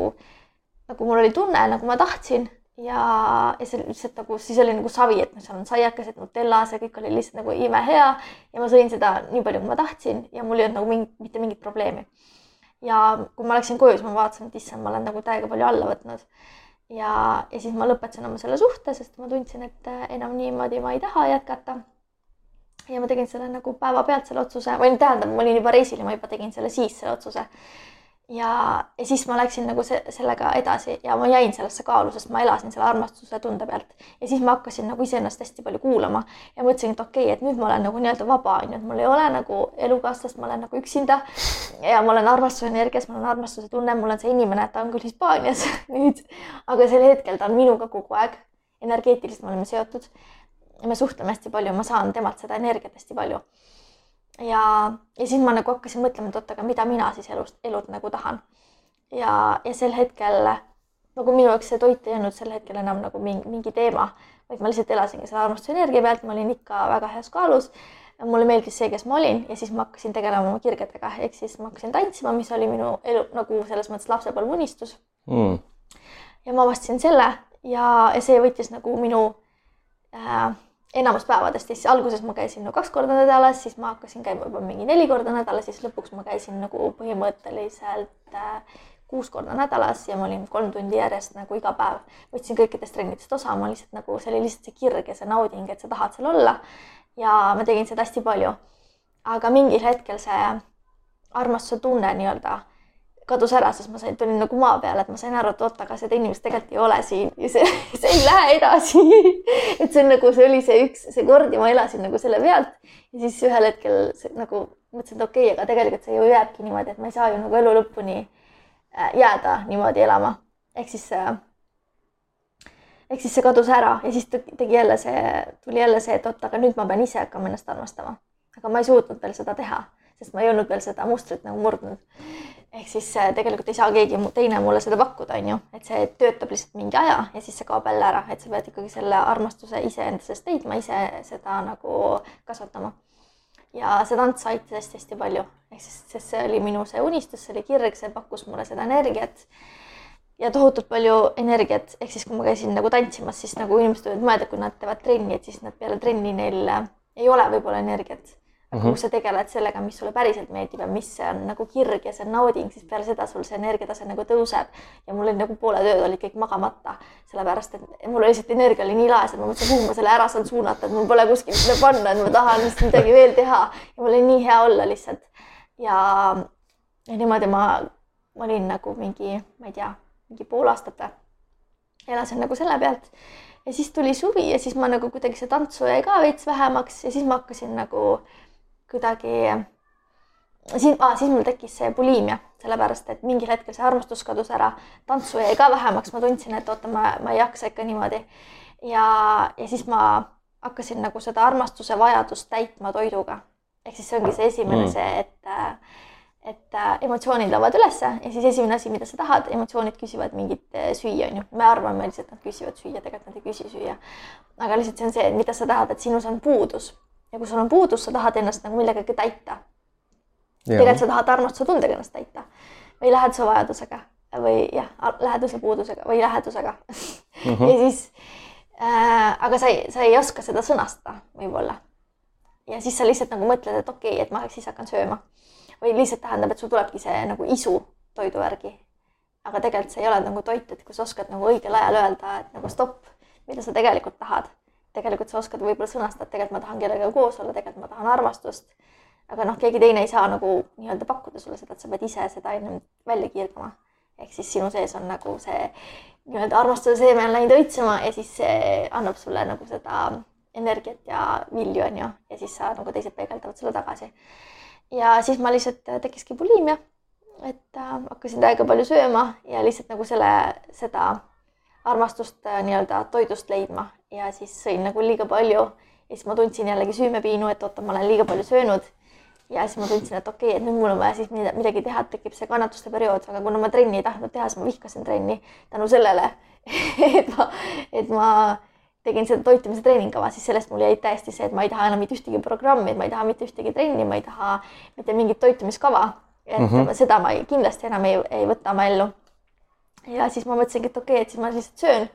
nagu mul oli tunne, nagu ma tahtsin ja, ja see lihtsalt nagu siis oli nagu savi, et seal on saiakesed, Nutella, see kõik oli lihtsalt nagu imehea ja ma sõin seda nii palju, kui ma tahtsin ja mul ei olnud nagu mingi, mitte mingit probleemi. ja kui ma läksin koju, siis ma vaatasin, et issand, ma olen nagu täiega palju alla võtnud. Ja, ja siis ma lõpetasin oma selle suhte, sest ma tundsin, et enam niimoodi ma ei taha jätkata ja ma tegin selle nagu päevapealt selle otsuse või tähendab, ma olin juba reisil ja ma juba tegin selle siis selle otsuse. Ja, ja siis ma läksin nagu se sellega edasi ja ma jäin sellesse kaalu, sest ma elasin selle armastuse tunde pealt ja siis ma hakkasin nagu iseennast hästi palju kuulama ja mõtlesin, et okei okay,, et nüüd ma olen nagu nii-öelda vaba, onju, et mul ei ole nagu elukaaslast, ma olen nagu üksinda ja ma olen armastuse energias, mul on armastuse tunne, mul on see inimene, ta on küll Hispaanias nüüd, aga sel hetkel ta on minuga kogu aeg energeetiliselt me oleme seotud me suhtleme hästi palju, ma saan temalt seda energiat hästi palju. Ja, ja siis ma nagu hakkasin mõtlema, et oot, aga mida mina siis elust, elult nagu tahan. ja, ja sel hetkel nagu minu jaoks see toit ei olnud sel hetkel enam nagu mingi, mingi teema, vaid ma lihtsalt elasingi selle armastuse energia pealt, ma olin ikka väga heas kaalus. mulle meeldis see, kes ma olin ja siis ma hakkasin tegelema oma kirgedega, ehk siis ma hakkasin tantsima, mis oli minu elu nagu selles mõttes lapsepõlve unistus mm.. ja ma avastasin selle ja, ja see võttis nagu minu äh, enamus päevadest, siis alguses ma käisin no kaks korda nädalas, siis ma hakkasin käima juba mingi neli korda nädalas, siis lõpuks ma käisin nagu põhimõtteliselt äh, kuus korda nädalas ja ma olin kolm tundi järjest nagu iga päev, võtsin kõikidest trennidest osa, ma lihtsalt nagu, see oli lihtsalt see kirg ja see nauding, et sa tahad seal olla. ja ma tegin seda hästi palju. aga mingil hetkel see armastuse tunne nii-öelda kadus ära, sest ma sain, tulin nagu maa peale, et ma sain aru, et oot, aga seda inimest tegelikult ei ole siin ja see, see ei lähe edasi et see on nagu, see oli see üks, see kord ja ma elasin nagu selle pealt ja siis ühel hetkel see, nagu mõtlesin, et okei okay,, aga tegelikult see ju jääbki niimoodi, et ma ei saa ju nagu elu lõpuni äh, jääda niimoodi elama. ehk siis äh, ehk siis see kadus ära ja siis tegi jälle see, tuli jälle see, et oot, aga nüüd ma pean ise hakkama ennast armastama. aga ma ei suutnud veel seda teha, sest ma ei olnud veel seda mustrit nagu murdnud. Ehk siis äh, tegelikult ei saa keegi teine mulle seda pakkuda, on ju, et see töötab lihtsalt mingi aja ja siis see kaob jälle ära, et sa pead ikkagi selle armastuse iseenda seest leidma, ise seda nagu kasvatama. ja see tants aitas hästi-hästi palju, ehk siis, sest see oli minu see unistus, see oli kirg, see pakkus mulle seda energiat ja tohutult palju energiat, ehk siis kui ma käisin nagu tantsimas, siis nagu inimesed võivad mõelda, kui nad teevad trenni, et siis nad peale trenni neil ei ole võib-olla energiat mm -hmm. kui sa tegeled sellega, mis sulle päriselt meeldib ja mis on nagu kirg ja see nauding, siis peale seda sul see energiatase nagu tõuseb. ja mul oli nagu pooled ööd olid kõik magamata, sellepärast et mul lihtsalt energia oli nii laes, et ma mõtlesin, kuhu ma selle ära saan suunata, et mul pole kuskil seda panna, et ma tahan midagi veel teha ja mul oli nii hea olla lihtsalt. ja, ja niimoodi ma, ma olin nagu mingi, ma ei tea, mingi pool aastat või, elasin nagu selle pealt ja siis tuli suvi ja siis ma nagu kuidagi see tantsu jäi ka veits vähemaks ja siis ma hakkasin nagu äh, kuidagi, siis ah,, siis mul tekkis see buliimia, sellepärast et mingil hetkel see armastus kadus ära, tantsu jäi ka vähemaks, ma tundsin, et oota, ma, ma ei jaksa ikka niimoodi. ja, ja siis ma hakkasin nagu seda armastuse vajadust täitma toiduga. ehk siis see ongi see esimene mm. see, et et äh, emotsioonid laovad ülesse ja siis esimene asi, mida sa tahad, emotsioonid küsivad mingit äh, süüa, onju. me arvame lihtsalt, nad küsivad süüa, tegelikult nad ei küsi süüa. aga lihtsalt see on see, mida sa tahad, et sinus on puudus ja kui sul on puudus, sa tahad ennast nagu millegagi täita. tegelikult sa tahad armastuse tundega ennast täita või läheduse vajadusega või jah, läheduse puudusega või lähedusega mm. -hmm. ja siis äh,, aga sa ei, sa ei oska seda sõnastada võib-olla. ja siis sa lihtsalt nagu mõtled, et okei okay,, et ma siis hakkan sööma. või lihtsalt tähendab, et sul tulebki see nagu isu toidu järgi. aga tegelikult see ei ole nagu toit, et kui sa oskad nagu õigel ajal öelda, et nagu stopp, mida sa tegelikult tahad tegelikult sa oskad võib-olla sõnastada, tegelikult ma tahan kellegagi koos olla, tegelikult ma tahan armastust. aga noh, keegi teine ei saa nagu nii-öelda pakkuda sulle seda, et sa pead ise seda ennem välja kiirgama. ehk siis sinu sees on nagu see nii-öelda armastuse seeme on läinud õitsema ja siis see annab sulle nagu seda energiat ja vilju, on ju, ja siis sa nagu teised peegeldavad sulle tagasi. ja siis ma lihtsalt tekkiski bulimia, et äh, hakkasin täiega palju sööma ja lihtsalt nagu selle, seda armastust äh, nii-öelda toidust leidma ja siis sõin nagu liiga palju ja siis ma tundsin jällegi süümepiinu, et oota, ma olen liiga palju söönud. ja siis ma tundsin, et okei okay,, et nüüd mul on vaja siis midagi teha, et tekib see kannatuste periood, aga kuna ma trenni ei tahtnud teha, siis ma vihkasin trenni tänu sellele et ma, et ma tegin seda toitumise treeningkava, siis sellest mul jäi täiesti see, et ma ei taha enam mitte ühtegi programmi, et ma ei taha mitte ühtegi trenni, ma ei taha mitte mingit toitumiskava. et mm -hmm. seda ma ei, kindlasti enam ei, ei võta oma ellu. ja siis ma mõtlesingi, et okei okay,, et siis ma lihtsalt söön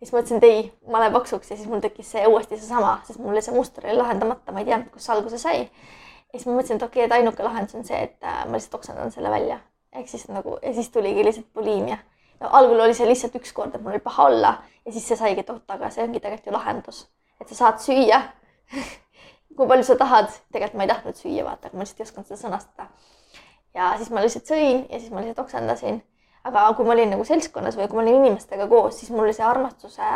siis mõtlesin, et ei, ma lähen paksuks ja siis mul tekkis see uuesti seesama, sest mul see muster oli lahendamata, ma ei teadnud, kust see alguse sai. ja siis ma mõtlesin, et okei okay,, et ainuke lahendus on see, et äh, ma lihtsalt oksendan selle välja. ehk siis nagu ja siis tuligi lihtsalt buliimia. no algul oli see lihtsalt üks kord, et mul oli paha olla ja siis see saigi, et oot, aga see ongi tegelikult ju lahendus, et sa saad süüa kui palju sa tahad, tegelikult ma ei tahtnud süüa, vaata, aga ma lihtsalt ei osanud seda sõnastada. ja siis ma lihtsalt sõin ja siis ma lihtsalt oksendasin aga kui ma olin nagu seltskonnas või kui ma olin inimestega koos, siis mul oli see armastuse,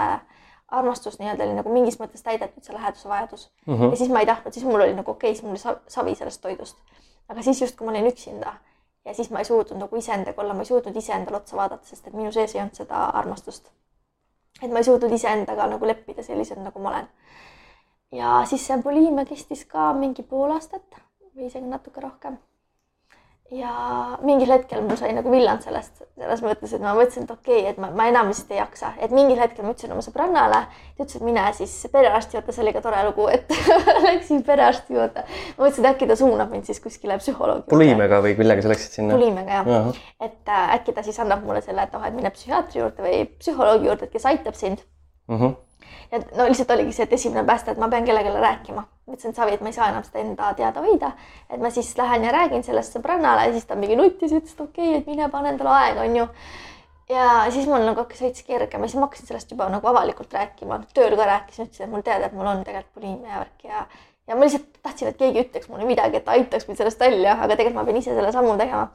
armastus nii-öelda oli nagu mingis mõttes täidetud, see läheduse vajadus mm. -hmm. ja siis ma ei tahtnud, siis mul oli nagu okei okay,, siis mul oli savi sellest toidust. aga siis just, kui ma olin üksinda ja siis ma ei suutnud nagu iseendaga olla, ma ei suutnud iseendale otsa vaadata, sest et minu sees ei olnud seda armastust. et ma ei suutnud iseendaga nagu leppida sellisena, nagu ma olen. ja siis see buliimia kestis ka mingi pool aastat või isegi natuke rohkem ja mingil hetkel mul sai nagu villand sellest, selles mõttes, et ma mõtlesin, et okei okay,, et ma, ma enam lihtsalt ei jaksa, et mingil hetkel ma ütlesin oma sõbrannale, ta ütles, et mine siis perearsti juurde, see oli ka tore lugu, et läksin perearsti juurde. ma mõtlesin, et äkki ta suunab mind siis kuskile psühholoogi. buliimiaga või millega sa läksid sinna? buliimiaga jah et äh, äkki ta siis annab mulle selle, et oh, et mine psühhiaatri juurde või psühholoogi juurde, kes aitab sind uh. Mhm. Ja no lihtsalt oligi see, et esimene pääste, et ma pean kellelegi rääkima. ma ütlesin, et Savi, et ma ei saa enam seda enda teada hoida. et ma siis lähen ja räägin sellest sõbrannale ja siis ta mingi nuttis, ütles, et okei okay,, et mine pane endale aega, onju. ja siis mul nagu hakkas veits kergem ja siis ma hakkasin sellest juba nagu avalikult rääkima, tööl ka rääkisin, ütlesin, et mul teada, et mul on tegelikult bulimia värk ja ja ma lihtsalt tahtsin, et keegi ütleks mulle midagi, et aitaks mind sellest välja, aga tegelikult ma pean ise selle sammu tegema.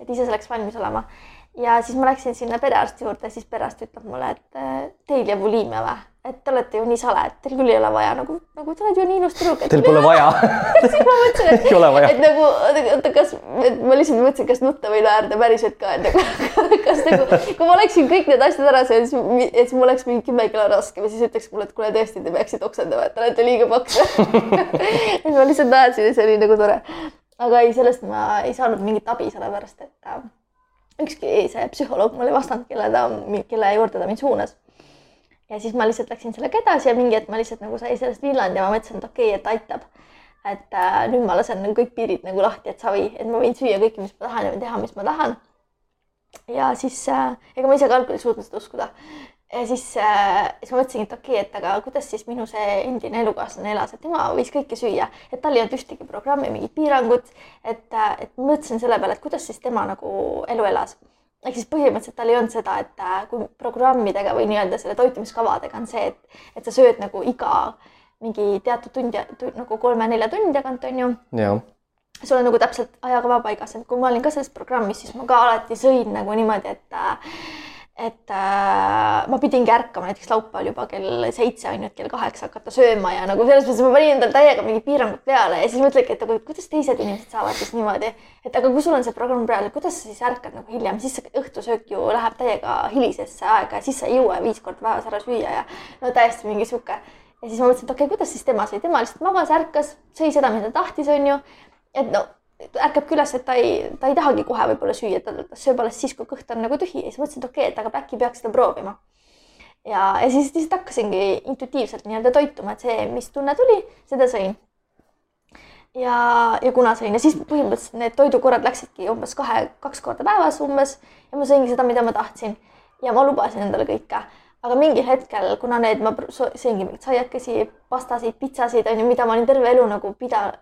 et ise selleks valmis olema ja siis ma läksin sinna perearsti juurde, siis perearst ütleb mulle, et äh, teil jääb bulimia või? et te olete ju nii sale, et teil küll ei ole vaja nagu, nagu te olete ju nii ilus tüdruk. Teil pole vaja siis ma mõtlesin, et, et nagu, oota, kas, ma lihtsalt mõtlesin, kas nutta või naerda päriselt ka, et nagu, kas nagu, kui ma oleksin kõik need asjad ära söönud, siis, et siis mul oleks mingi kümme kilo raskem ja siis ütleks mulle, et kuule, tõesti, te peaksite oksendama, et te olete liiga paks ma lihtsalt naersin ja see oli nagu tore. aga ei, sellest ma ei saanud mingit abi, sellepärast et äh, ükski see psühholoog mulle ei vastanud, kelle ta, kelle juurde ta mind suunas ja siis ma lihtsalt läksin sellega edasi ja mingi hetk ma lihtsalt nagu sai sellest villand ja ma mõtlesin, et okei okay,, et aitab. et äh, nüüd ma lasen nagu kõik piirid nagu lahti, et savi, et ma võin süüa kõike, mis ma tahan ja teha, mis ma tahan. ja siis äh,, ega ma ise ka algul ei suutnud seda uskuda. Ja siis äh,, siis ma mõtlesingi, et okei okay,, et aga kuidas siis minu see endine elukaaslane elas, et tema võis kõike süüa, et tal ei olnud ühtegi programmi, mingit piirangut. et, äh, et mõtlesin selle peale, et kuidas siis tema nagu elu elas ehk siis põhimõtteliselt tal ei olnud seda, et äh, kui programmidega või nii-öelda selle toitumiskavadega on see, et, et sa sööd nagu iga mingi teatud tundi tund, nagu kolme-nelja tunni tagant on ju. sul on nagu täpselt ajakava paigas, et kui ma olin ka selles programmis, siis ma ka alati sõin nagu niimoodi, et et äh, ma pidingi ärkama näiteks laupäeval juba kell seitse on ju, et kell kaheksa hakata sööma ja nagu selles mõttes ma panin endale täiega mingid piirangud peale ja siis mõtledki, et aga kuidas teised inimesed saavad siis niimoodi, et aga kui sul on see programm peal, kuidas sa siis ärkad nagu hiljem, siis õhtusöök ju läheb täiega hilisesse aega ja siis sa ei jõua viis korda päevas ära süüa ja no täiesti mingi sihuke. ja siis ma mõtlesin, et okei okay,, kuidas siis tema sai, tema lihtsalt magas, ärkas, sõi seda, mida tahtis, on ju. et no ärkab ka üles, et ta ei, ta ei tahagi kohe võib-olla süüa, ta sööb alles siis, kui kõht on nagu tühi ja siis mõtlesin, et okei okay,, et aga äkki peaks seda proovima. ja, ja siis lihtsalt hakkasingi intuitiivselt nii-öelda toituma, et see, mis tunne tuli, seda sõin. ja, ja kuna sõin ja siis põhimõtteliselt need toidukorrad läksidki umbes kahe, kaks korda päevas umbes ja ma sõingi seda, mida ma tahtsin. ja ma lubasin endale kõike aga mingil hetkel, kuna need, ma sõingi mingeid saiakesi, pastasid, pitsasid on ju, mida ma olin terve elu nagu pida-,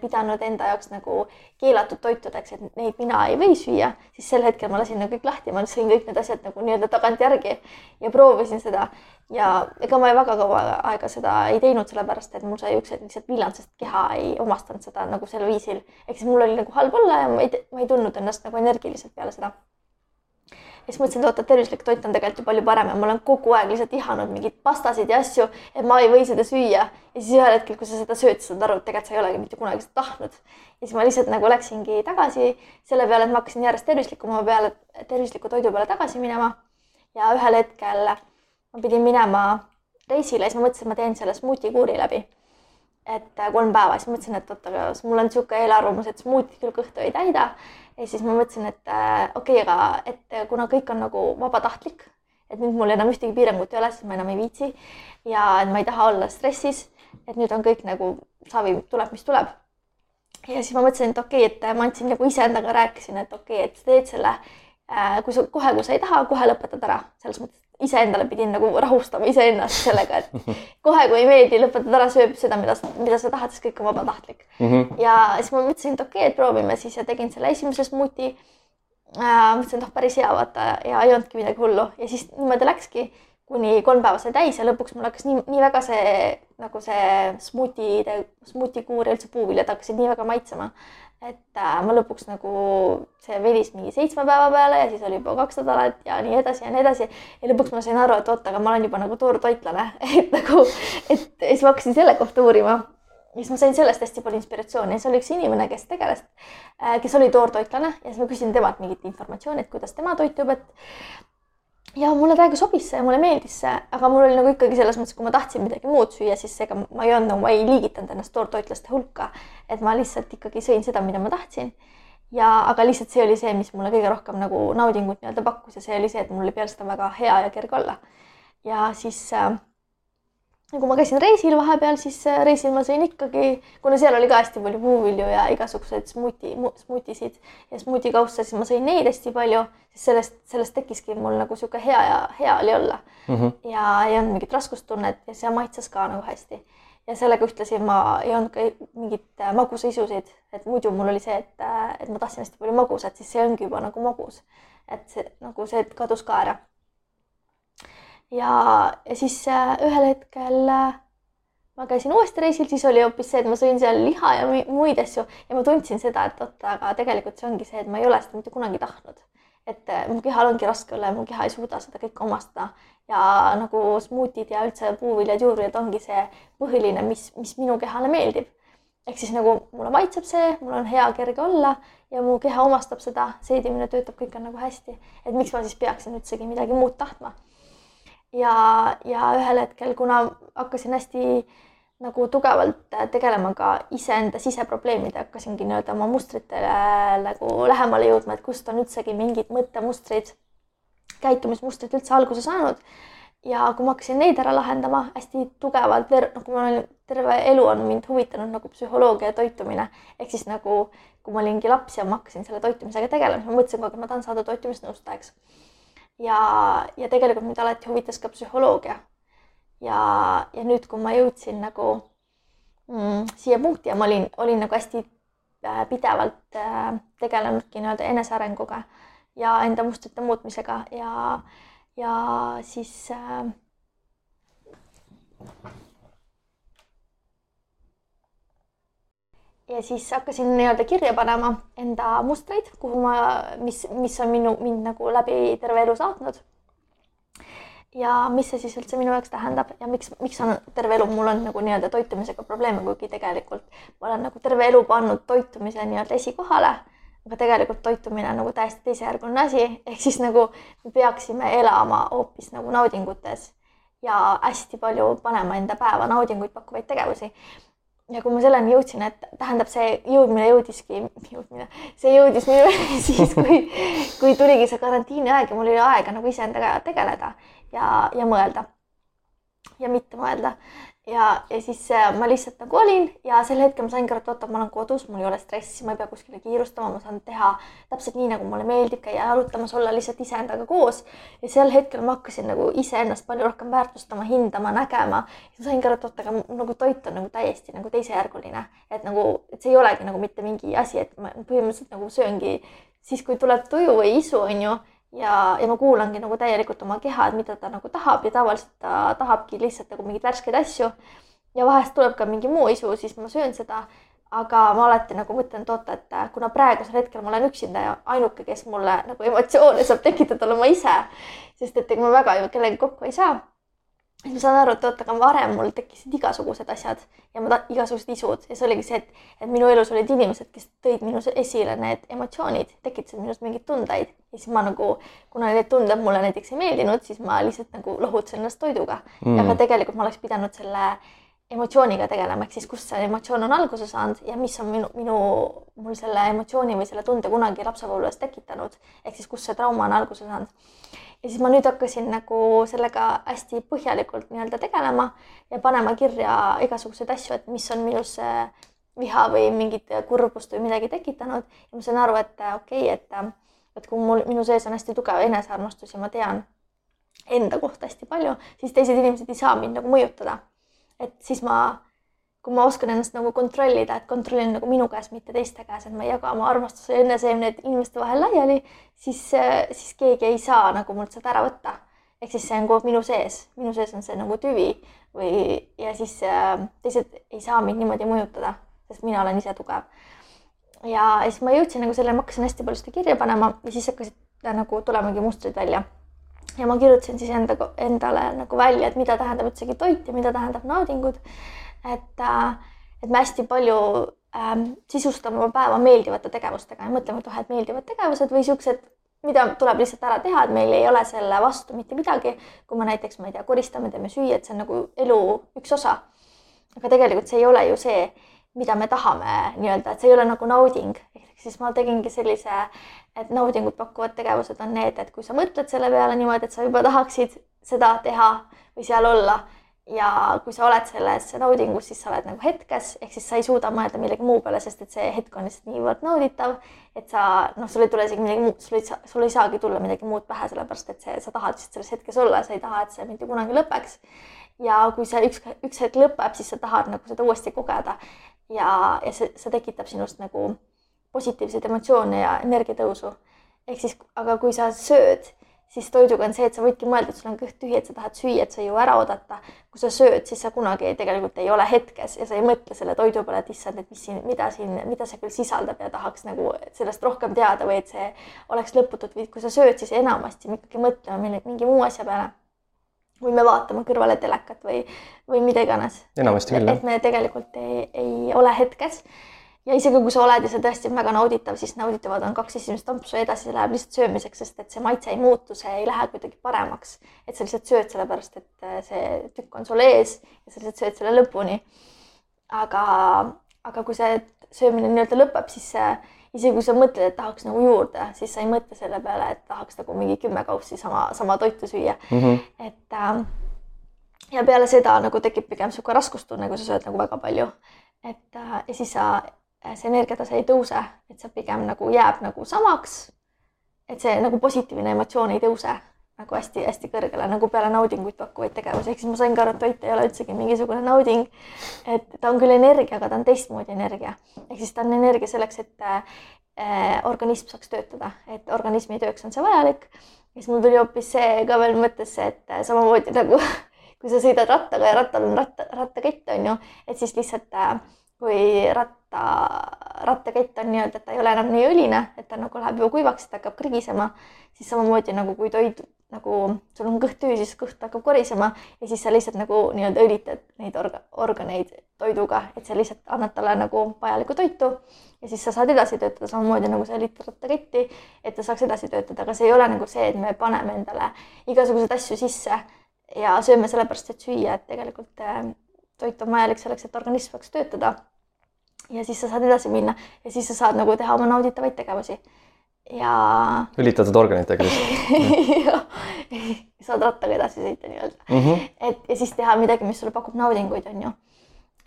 pidanud enda jaoks nagu keelatud toitudeks, et neid mina ei või süüa, siis sel hetkel ma lasin nagu kõik lahti, ma sõin kõik need asjad nagu nii-öelda tagantjärgi ja proovisin seda. ja ega ma väga kaua aega seda ei teinud, sellepärast et mul sai hetk lihtsalt villand, sest keha ei omastanud seda nagu sel viisil. ehk siis mul oli nagu halb olla ja ma ei, ma ei tundnud ennast nagu energiliselt peale seda ja siis mõtlesin, et oota, tervislik toit on tegelikult ju palju parem ja ma olen kogu aeg lihtsalt ihanud mingeid pastasid ja asju, et ma ei või seda süüa. ja siis ühel hetkel, kui sa seda sööd, sa saad aru, et tegelikult sa ei olegi mitte kunagi seda tahtnud. ja siis ma lihtsalt nagu läksingi tagasi selle peale, et ma hakkasin järjest tervislikuma peale, tervisliku toidu peale tagasi minema. ja ühel hetkel ma pidin minema reisile, siis ma mõtlesin, et ma teen selle smuutikuuri läbi et kolm päeva, siis mõtlesin, et oot, aga mul on niisugune eelarvamus, et smuuti küll kõhtu ei täida. Ja siis ma mõtlesin, et äh, okei okay,, aga et kuna kõik on nagu vabatahtlik, et nüüd mul enam ühtegi piirangut ei ole, siis ma enam ei viitsi. ja et ma ei taha olla stressis, et nüüd on kõik nagu savi tuleb, mis tuleb. ja siis ma mõtlesin, et okei okay,, et ma andsin nagu iseendaga rääkisin, et okei okay,, et sa teed selle äh, kui sa kohe, kui sa ei taha, kohe lõpetad ära, selles mõttes iseendale pidin nagu rahustama iseennast sellega, et kohe, kui ei meeldi, lõpetad ära, sööb seda, mida, mida sa tahad, siis kõik on vabatahtlik mm. -hmm. ja siis ma mõtlesin, et okei okay,, et proovime siis ja tegin selle esimese smuuti äh,. mõtlesin, et oh, päris hea, vaata ja ei olnudki midagi hullu ja siis niimoodi läkski, kuni kolm päeva sai täis ja lõpuks mul hakkas nii, nii väga see nagu see smuutide, smuutikuur ja üldse puuviljad hakkasid nii väga maitsema, et äh, ma lõpuks nagu, see venis mingi seitsme päeva peale ja siis oli juba kaks nädalat ja nii edasi ja nii edasi. ja lõpuks ma sain aru, et oot, aga ma olen juba nagu toortoitlane, et nagu, et siis ma hakkasin selle kohta uurima. ja siis ma sain sellest hästi palju inspiratsiooni ja see oli üks inimene, kes tegeles, äh, kes oli toortoitlane ja siis ma küsisin temalt mingit informatsiooni, et kuidas tema toitub, et ja mulle täiega sobis see, mulle meeldis see, aga mul oli nagu ikkagi selles mõttes, kui ma tahtsin midagi muud süüa, siis ega ma ei olnud nagu, ma ei liigitanud ennast toortoitlaste hulka. et ma lihtsalt ikkagi sõin seda, mida ma tahtsin. ja, aga lihtsalt see oli see, mis mulle kõige rohkem nagu naudingut nii-öelda pakkus ja see oli see, et mul oli peale seda väga hea ja kerge olla. ja siis äh, kui ma käisin reisil vahepeal, siis äh, reisil ma sõin ikkagi, kuna seal oli ka hästi palju puuvilju ja igasuguseid smuuti, smuutisid ja smuutikausse, siis ma sõin neid hästi palju, siis sellest, sellest tekkiski mul nagu niisugune hea ja hea oli olla mm. -hmm. ja ei olnud mingit raskustunnet ja see maitses ka nagu hästi. ja sellega ühtlasi ma ei olnud ka mingit äh, magusaisusid, et muidu mul oli see, et, äh, et ma tahtsin hästi palju magusat, siis see ongi juba nagu magus. et see nagu see kadus ka ära ja, ja siis äh, ühel hetkel äh, ma käisin uuesti reisil, siis oli hoopis see, et ma sõin seal liha ja muid asju ja ma tundsin seda, et oot, aga tegelikult see ongi see, et ma ei ole seda mitte kunagi tahtnud. et äh, mu kehal ongi raske olla ja mu keha ei suuda seda kõike omastada ja nagu smuutid ja üldse puuviljad, juurviljad ongi see põhiline, mis, mis minu kehale meeldib. ehk siis nagu mulle maitseb see, mul on hea kerge olla ja mu keha omastab seda, seedimine töötab, kõik on nagu hästi, et miks ma siis peaksin üldsegi midagi muud tahtma ja, ja ühel hetkel, kuna hakkasin hästi nagu tugevalt tegelema ka iseenda siseprobleemide, hakkasingi nii-öelda oma mustritele nagu lähemale jõudma, et kust on üldsegi mingid mõttemustrid, käitumismustrid üldse alguse saanud. ja kui ma hakkasin neid ära lahendama hästi tugevalt, nagu ma olen terve elu on mind huvitanud nagu psühholoogia ja toitumine, ehk siis nagu kui ma olingi laps ja ma hakkasin selle toitumisega tegelema, siis ma mõtlesin kogu aeg, et ma tahan saada toitumisnõustajaks ja, ja tegelikult mind alati huvitas ka psühholoogia. ja, ja nüüd, kui ma jõudsin nagu mm, siia punkti ja ma olin, olin nagu hästi äh, pidevalt äh, tegelenudki nii-öelda enesearenguga ja enda mustrite muutmisega ja, ja siis äh, ja siis hakkasin nii-öelda kirja panema enda mustreid, kuhu ma, mis, mis on minu, mind nagu läbi terve elu saatnud. ja mis see siis üldse minu jaoks tähendab ja miks, miks on terve elu mul on nagu nii-öelda toitumisega probleeme, kuigi tegelikult ma olen nagu terve elu pannud toitumise nii-öelda esikohale. aga tegelikult toitumine on nagu täiesti teisejärguline asi, ehk siis nagu me peaksime elama hoopis nagu naudingutes ja hästi palju panema enda päeva naudinguid pakkuvaid tegevusi ja kui ma selleni jõudsin, et tähendab, see jõudmine jõudiski, jõudmine, see jõudis minuni siis, kui, kui tuligi see karantiini aeg ja mul oli aega nagu iseendaga tegeleda ja, ja mõelda. Ja mitte mõelda ja, ja siis äh, ma lihtsalt nagu olin ja sel hetkel ma saingi aru, et oota, ma olen kodus, mul ei ole stressi, ma ei pea kuskile kiirustama, ma saan teha täpselt nii, nagu mulle meeldib, käia jalutamas, olla lihtsalt iseendaga koos. ja sel hetkel ma hakkasin nagu iseennast palju rohkem väärtustama, hindama, nägema. ja saingi aru, et oota, aga nagu toit on nagu täiesti nagu teisejärguline, et nagu, et see ei olegi nagu mitte mingi asi, et ma põhimõtteliselt nagu sööngi siis, kui tuleb tuju või isu, on ju ja, ja ma kuulangi nagu täielikult oma keha, et mida ta nagu tahab ja tavaliselt ta tahabki lihtsalt nagu mingeid värskeid asju. ja vahest tuleb ka mingi muu isu, siis ma söön seda. aga ma alati nagu mõtlen, et oota, et kuna praegusel hetkel ma olen üksinda ja ainuke, kes mulle nagu emotsioone saab tekitada, olen ma ise. sest et ega ma väga ju kellegagi kokku ei saa siis ma saan aru, et oot, aga varem mul tekkisid igasugused asjad ja ma igasugused isud. Ja see oligi see, et, et minu elus olid inimesed, kes tõid minu esile need emotsioonid, tekitasid minust mingeid tundeid. Ja siis ma nagu, kuna need tunded mulle näiteks ei meeldinud, siis ma lihtsalt nagu lohutasin ennast toiduga. Mm.. aga tegelikult ma oleks pidanud selle emotsiooniga tegelema, ehk siis kust see emotsioon on alguse saanud ja mis on minu, minu, mul selle emotsiooni või selle tunde kunagi lapsepõlves tekitanud, ehk siis kust see trauma on alguse saanud. Ja siis ma nüüd hakkasin nagu sellega hästi põhjalikult nii-öelda tegelema ja panema kirja igasuguseid asju, et mis on minus viha või mingit kurbust või midagi tekitanud. Ja ma sain aru, et okei okay,, et, et kui mul, minu sees on hästi tugev enesearmastus ja ma tean enda kohta hästi palju, siis teised inimesed ei saa mind nagu mõjutada. Et siis ma kui ma oskan ennast nagu kontrollida, et kontrollin nagu minu käes, mitte teiste käes, et ma ei jaga oma armastuse ja eneseemneid inimeste vahel laiali, siis, siis keegi ei saa nagu mult seda ära võtta. ehk siis see on kogu minu sees, minu sees on see nagu tüvi või, ja siis äh, teised ei saa mind niimoodi mõjutada, sest mina olen ise tugev. ja siis ma jõudsin nagu sellele, ma hakkasin hästi palju seda kirja panema ja siis hakkasid nagu tulemagi mustrid välja ja ma kirjutasin siis enda, endale nagu välja, et mida tähendab üldsegi toit ja mida tähendab naudingud et, äh, et me hästi palju ähm, sisustame oma päeva meeldivate tegevustega ja mõtleme, et oh, et meeldivad tegevused või siuksed, mida tuleb lihtsalt ära teha, et meil ei ole selle vastu mitte midagi. kui me näiteks, ma ei tea, koristame, teeme süüa, et see on nagu elu üks osa. aga tegelikult see ei ole ju see, mida me tahame nii-öelda, et see ei ole nagu nauding. ehk siis ma tegingi sellise, et naudingut pakkuvad tegevused on need, et kui sa mõtled selle peale niimoodi, et sa juba tahaksid seda teha või seal olla ja kui sa oled selles naudingus, siis sa oled nagu hetkes, ehk siis sa ei suuda mõelda millegi muu peale, sest et see hetk on lihtsalt niivõrd nauditav, et sa noh, sul ei tule isegi midagi muud, sul ei saa, sul ei saagi tulla midagi muud pähe, sellepärast et see, sa tahad lihtsalt selles hetkes olla, sa ei taha, et see mitte kunagi lõpeks. ja kui see üks, üks hetk lõpeb, siis sa tahad nagu seda uuesti kogeda ja, ja see, see tekitab sinust nagu positiivseid emotsioone ja energiatõusu. ehk siis, aga kui sa sööd siis toiduga on see, et sa võidki mõelda, et sul on kõht tühi, et sa tahad süüa, et sa ei jõua ära oodata. kui sa sööd, siis sa kunagi tegelikult ei ole hetkes ja sa ei mõtle selle toidu peale, et issand, et mis siin, mida siin, mida see küll sisaldab ja tahaks nagu sellest rohkem teada või et see oleks lõputult või kui sa sööd, siis enamasti me ikkagi mõtleme mingi muu asja peale. või me vaatame kõrvale telekat või, või mida iganes. enamasti küll, jah. et me tegelikult ei, ei ole hetkes ja isegi kui sa oled ja see tõesti on väga nauditav, siis nauditavad on kaks esimest ampsu ja edasi läheb lihtsalt söömiseks, sest et see maitse ei muutu, see ei lähe kuidagi paremaks. et sa lihtsalt sööd sellepärast, et äh, see tükk on sul ees ja sa lihtsalt sööd selle lõpuni. aga, aga kui see söömine nii-öelda lõpeb, siis isegi kui sa mõtled, et tahaks nagu juurde, siis sa ei mõtle selle peale, et tahaks nagu mingi kümme kaussi sama, sama toitu süüa mm. -hmm. et äh, ja peale seda nagu tekib pigem niisugune raskustunne, kui sa sööd nagu väga palju. et äh, ja siis sa see energiatase ei tõuse, et see pigem nagu jääb nagu samaks. et see nagu positiivne emotsioon ei tõuse nagu hästi-hästi kõrgele nagu peale naudinguid pakkuvaid tegevusi, ehk siis ma sain ka aru, et toit ei ole üldsegi mingisugune nauding. et ta on küll energia, aga ta on teistmoodi energia, ehk siis ta on energia selleks, et äh, organism saaks töötada, et organismi tööks on see vajalik. ja siis mul tuli hoopis see ka veel mõttesse, et äh, samamoodi nagu kui sa sõidad rattaga ja rattal on ratta, rattakett on ju, et siis lihtsalt äh, kui ratta, rattakett on nii-öelda, et ta ei ole enam nii õline, et ta nagu läheb juba kuivaks, ta hakkab krigisema, siis samamoodi nagu kui toit nagu sul on kõht tühi, siis kõht hakkab korisema ja siis sa lihtsalt nagu nii-öelda õlitad neid orga, organeid toiduga, et sa lihtsalt annad talle nagu vajalikku toitu ja siis sa saad edasi töötada samamoodi nagu sa õlitad rattaketti, et ta saaks edasi töötada, aga see ei ole nagu see, et me paneme endale igasuguseid asju sisse ja sööme sellepärast, et süüa, et tegelikult äh, toit on vajalik selleks, et organism saaks töötada ja siis sa saad edasi minna ja siis sa saad nagu teha oma nauditavaid tegevusi. ja. lülitatud organitega lihtsalt saad rattaga edasi sõita nii-öelda mm. -hmm. et ja siis teha midagi, mis sulle pakub naudinguid, on ju.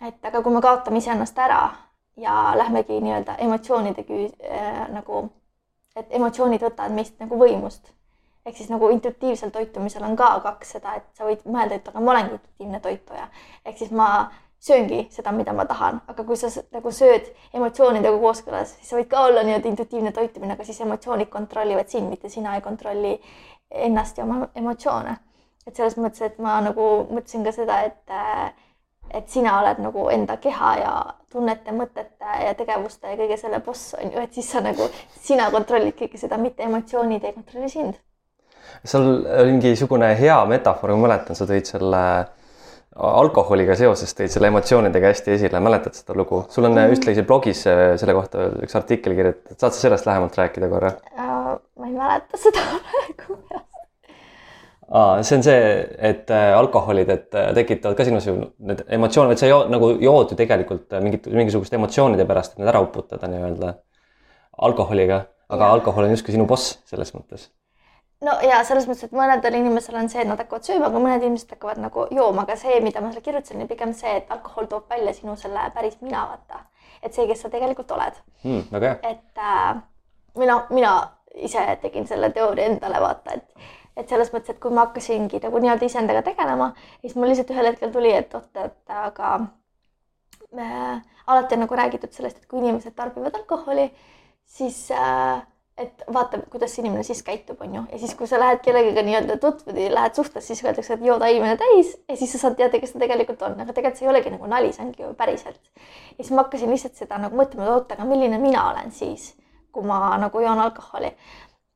et aga kui me kaotame iseennast ära ja lähmegi nii-öelda emotsioonide küü- äh, nagu, et emotsioonid võtavad meist nagu võimust. Ehk siis nagu intuitiivsel toitumisel on ka kaks seda, et sa võid mõelda, et aga ma olengi intuitiivne toituja. ehk siis ma sööngi seda, mida ma tahan, aga kui sa nagu sööd emotsioonidega kooskõlas, siis sa võid ka olla nii-öelda intuitiivne toitumine, aga siis emotsioonid kontrollivad sind, mitte sina ei kontrolli ennast ja oma emotsioone. et selles mõttes, et ma nagu mõtlesin ka seda, et et sina oled nagu enda keha ja tunnete, mõtete ja tegevuste ja kõige selle boss on ju, et siis sa nagu, sina kontrollid kõike seda, mitte emotsioonid ei kontrolli sind. Seal oli mingisugune hea metafoor, ma mäletan, sa tõid selle alkoholiga seoses tõid selle emotsioonidega hästi esile, mäletad seda lugu? sul on mm ühtlasi blogis selle kohta üks artikkel kirjutatud, saad sa sellest lähemalt rääkida korra uh,? ma ei mäleta seda praegu aa, see on see, et äh, alkoholid, et äh, tekitavad ka sinus ju need emotsioonid, sa joo, nagu jood ju tegelikult äh, mingit, mingisuguste emotsioonide pärast, et need ära uputada nii-öelda alkoholiga, aga ja. alkohol on justkui sinu boss selles mõttes no ja selles mõttes, et mõnedel inimesel on see, et nad hakkavad sööma, aga mõned inimesed hakkavad nagu jooma, aga see, mida ma seal kirjutasin, oli pigem see, et alkohol toob välja sinu selle päris mina, vaata. et see, kes sa tegelikult oled mm,. väga hea. et äh, mina, mina ise tegin selle teooria endale, vaata, et, et selles mõttes, et kui ma hakkasingi nagu nii-öelda iseendaga tegelema, siis mul lihtsalt ühel hetkel tuli, et oot, et aga äh, alati on nagu räägitud sellest, et kui inimesed tarbivad alkoholi, siis äh, et vaata, kuidas see inimene siis käitub, on ju, ja siis, kui sa lähed kellegagi nii-öelda tutvud ja lähed suhtes, siis öeldakse, et joo taimene täis. Ja siis sa saad teada, kes ta tegelikult on, aga tegelikult see ei olegi nagu nali, see ongi ju päriselt. ja siis ma hakkasin lihtsalt seda nagu mõtlema, et oota, aga milline mina olen siis, kui ma nagu joon alkoholi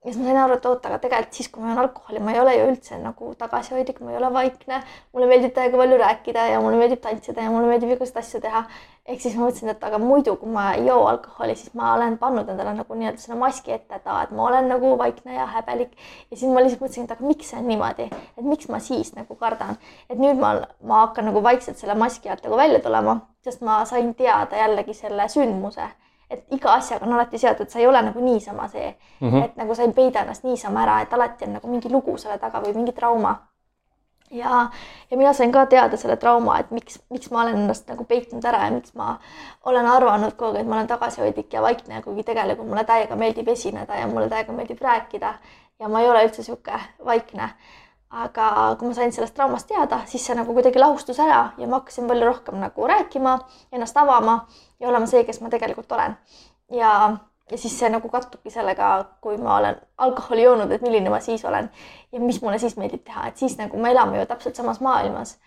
ja siis ma sain aru, et oota, aga tegelikult siis, kui ma joon alkoholi, ma ei ole ju üldse nagu tagasihoidlik, ma ei ole vaikne, mulle meeldib täiega palju rääkida ja mulle meeldib tantsida ja mulle meeldib igasuguseid asju teha. ehk siis ma mõtlesin, et aga muidu, kui ma ei joo alkoholi, siis ma olen pannud endale nagu nii-öelda selle maski ette, et aa, et ma olen nagu vaikne ja häbelik. ja siis ma lihtsalt mõtlesin, et aga miks see on niimoodi, et miks ma siis nagu kardan, et nüüd ma, ma hakkan nagu vaikselt selle maski alt nagu välja tulema, sest ma sain teada jällegi selle sündmuse et iga asjaga on alati seotud, sa ei ole nagu niisama see mm, -hmm. et nagu sa ei peida ennast niisama ära, et alati on nagu mingi lugu selle taga või mingi trauma. ja, ja mina sain ka teada selle trauma, et miks, miks ma olen ennast nagu peitnud ära ja miks ma olen arvanud kogu aeg, et ma olen tagasihoidlik ja vaikne, kuigi tegelikult mulle täiega meeldib esineda ja mulle täiega meeldib rääkida ja ma ei ole üldse niisugune vaikne aga kui ma sain sellest traumast teada, siis see nagu kuidagi lahustus ära ja ma hakkasin palju rohkem nagu rääkima, ennast avama ja olema see, kes ma tegelikult olen. ja, ja siis see nagu kattubki sellega, kui ma olen alkoholi joonud, et milline ma siis olen ja mis mulle siis meeldib teha, et siis nagu me elame ju täpselt samas maailmas.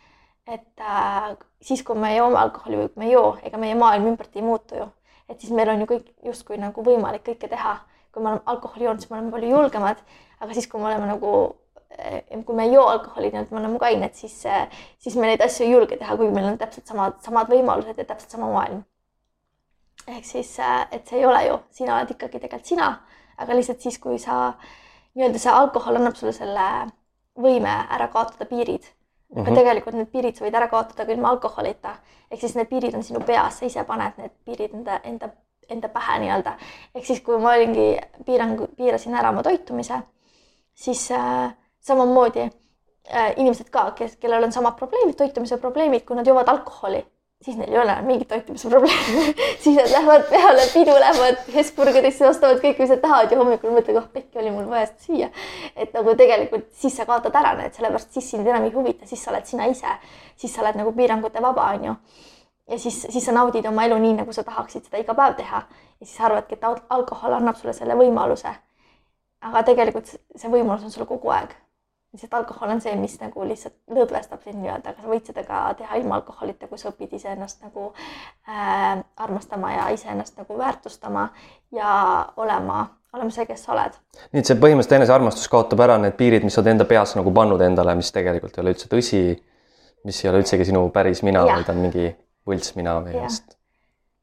et äh, siis, kui me joome alkoholi või kui me ei joo, ega meie maailm ümbert ei muutu ju. et siis meil on ju kõik justkui nagu võimalik kõike teha. kui me oleme alkoholi joonud, siis me oleme palju julgemad, aga siis, kui me oleme nagu kui me ei joo alkoholi, nii et me oleme kained, siis, siis me neid asju ei julge teha, kuigi meil on täpselt samad, samad võimalused ja täpselt sama maailm. Ehk siis, et see ei ole ju, sina oled ikkagi tegelikult sina, aga lihtsalt siis, kui sa nii-öelda see alkohol annab sulle selle võime ära kaotada piirid mm. -hmm. aga mhm. tegelikult need piirid sa võid ära kaotada ka ilma alkoholita. ehk siis need piirid on sinu peas, sa ise paned need piirid enda, enda, enda pähe nii-öelda. ehk siis, kui ma olingi piirangu, piirasin ära oma toitumise, siis äh, samamoodi äh, inimesed ka, kes, kellel on samad probleemid, toitumise probleemid, kui nad joovad alkoholi, siis neil ei ole mingit toitumise probleemi siis nad lähevad peale pidu, lähevad Hesburgerisse, ostavad kõik, mis nad tahavad ja hommikul mõtlevad, oh pekki oli mul vaja seda süüa. et nagu tegelikult siis sa kaotad ära need, sellepärast siis sind enam ei huvita, siis sa oled sina ise, siis sa oled nagu piirangute vaba, onju. ja siis, siis sa naudid oma elu nii, nagu sa tahaksid seda iga päev teha ja siis arvadki, et alkohol annab sulle selle võimaluse. aga tegelikult see võimalus on sul kogu aeg lihtsalt alkohol on see, mis nagu lihtsalt lõdvestab sind nii-öelda, aga sa võid seda ka teha ilma alkoholita, kui sa õpid iseennast nagu äh, armastama ja iseennast nagu väärtustama ja olema, olema see, kes sa oled. nii et see põhimõtteliselt enesearmastus kaotab ära need piirid, mis sa oled enda peas nagu pannud endale, mis tegelikult ei ole üldse tõsi, mis ei ole üldsegi sinu päris mina, vaid on mingi võlts mina või ennast.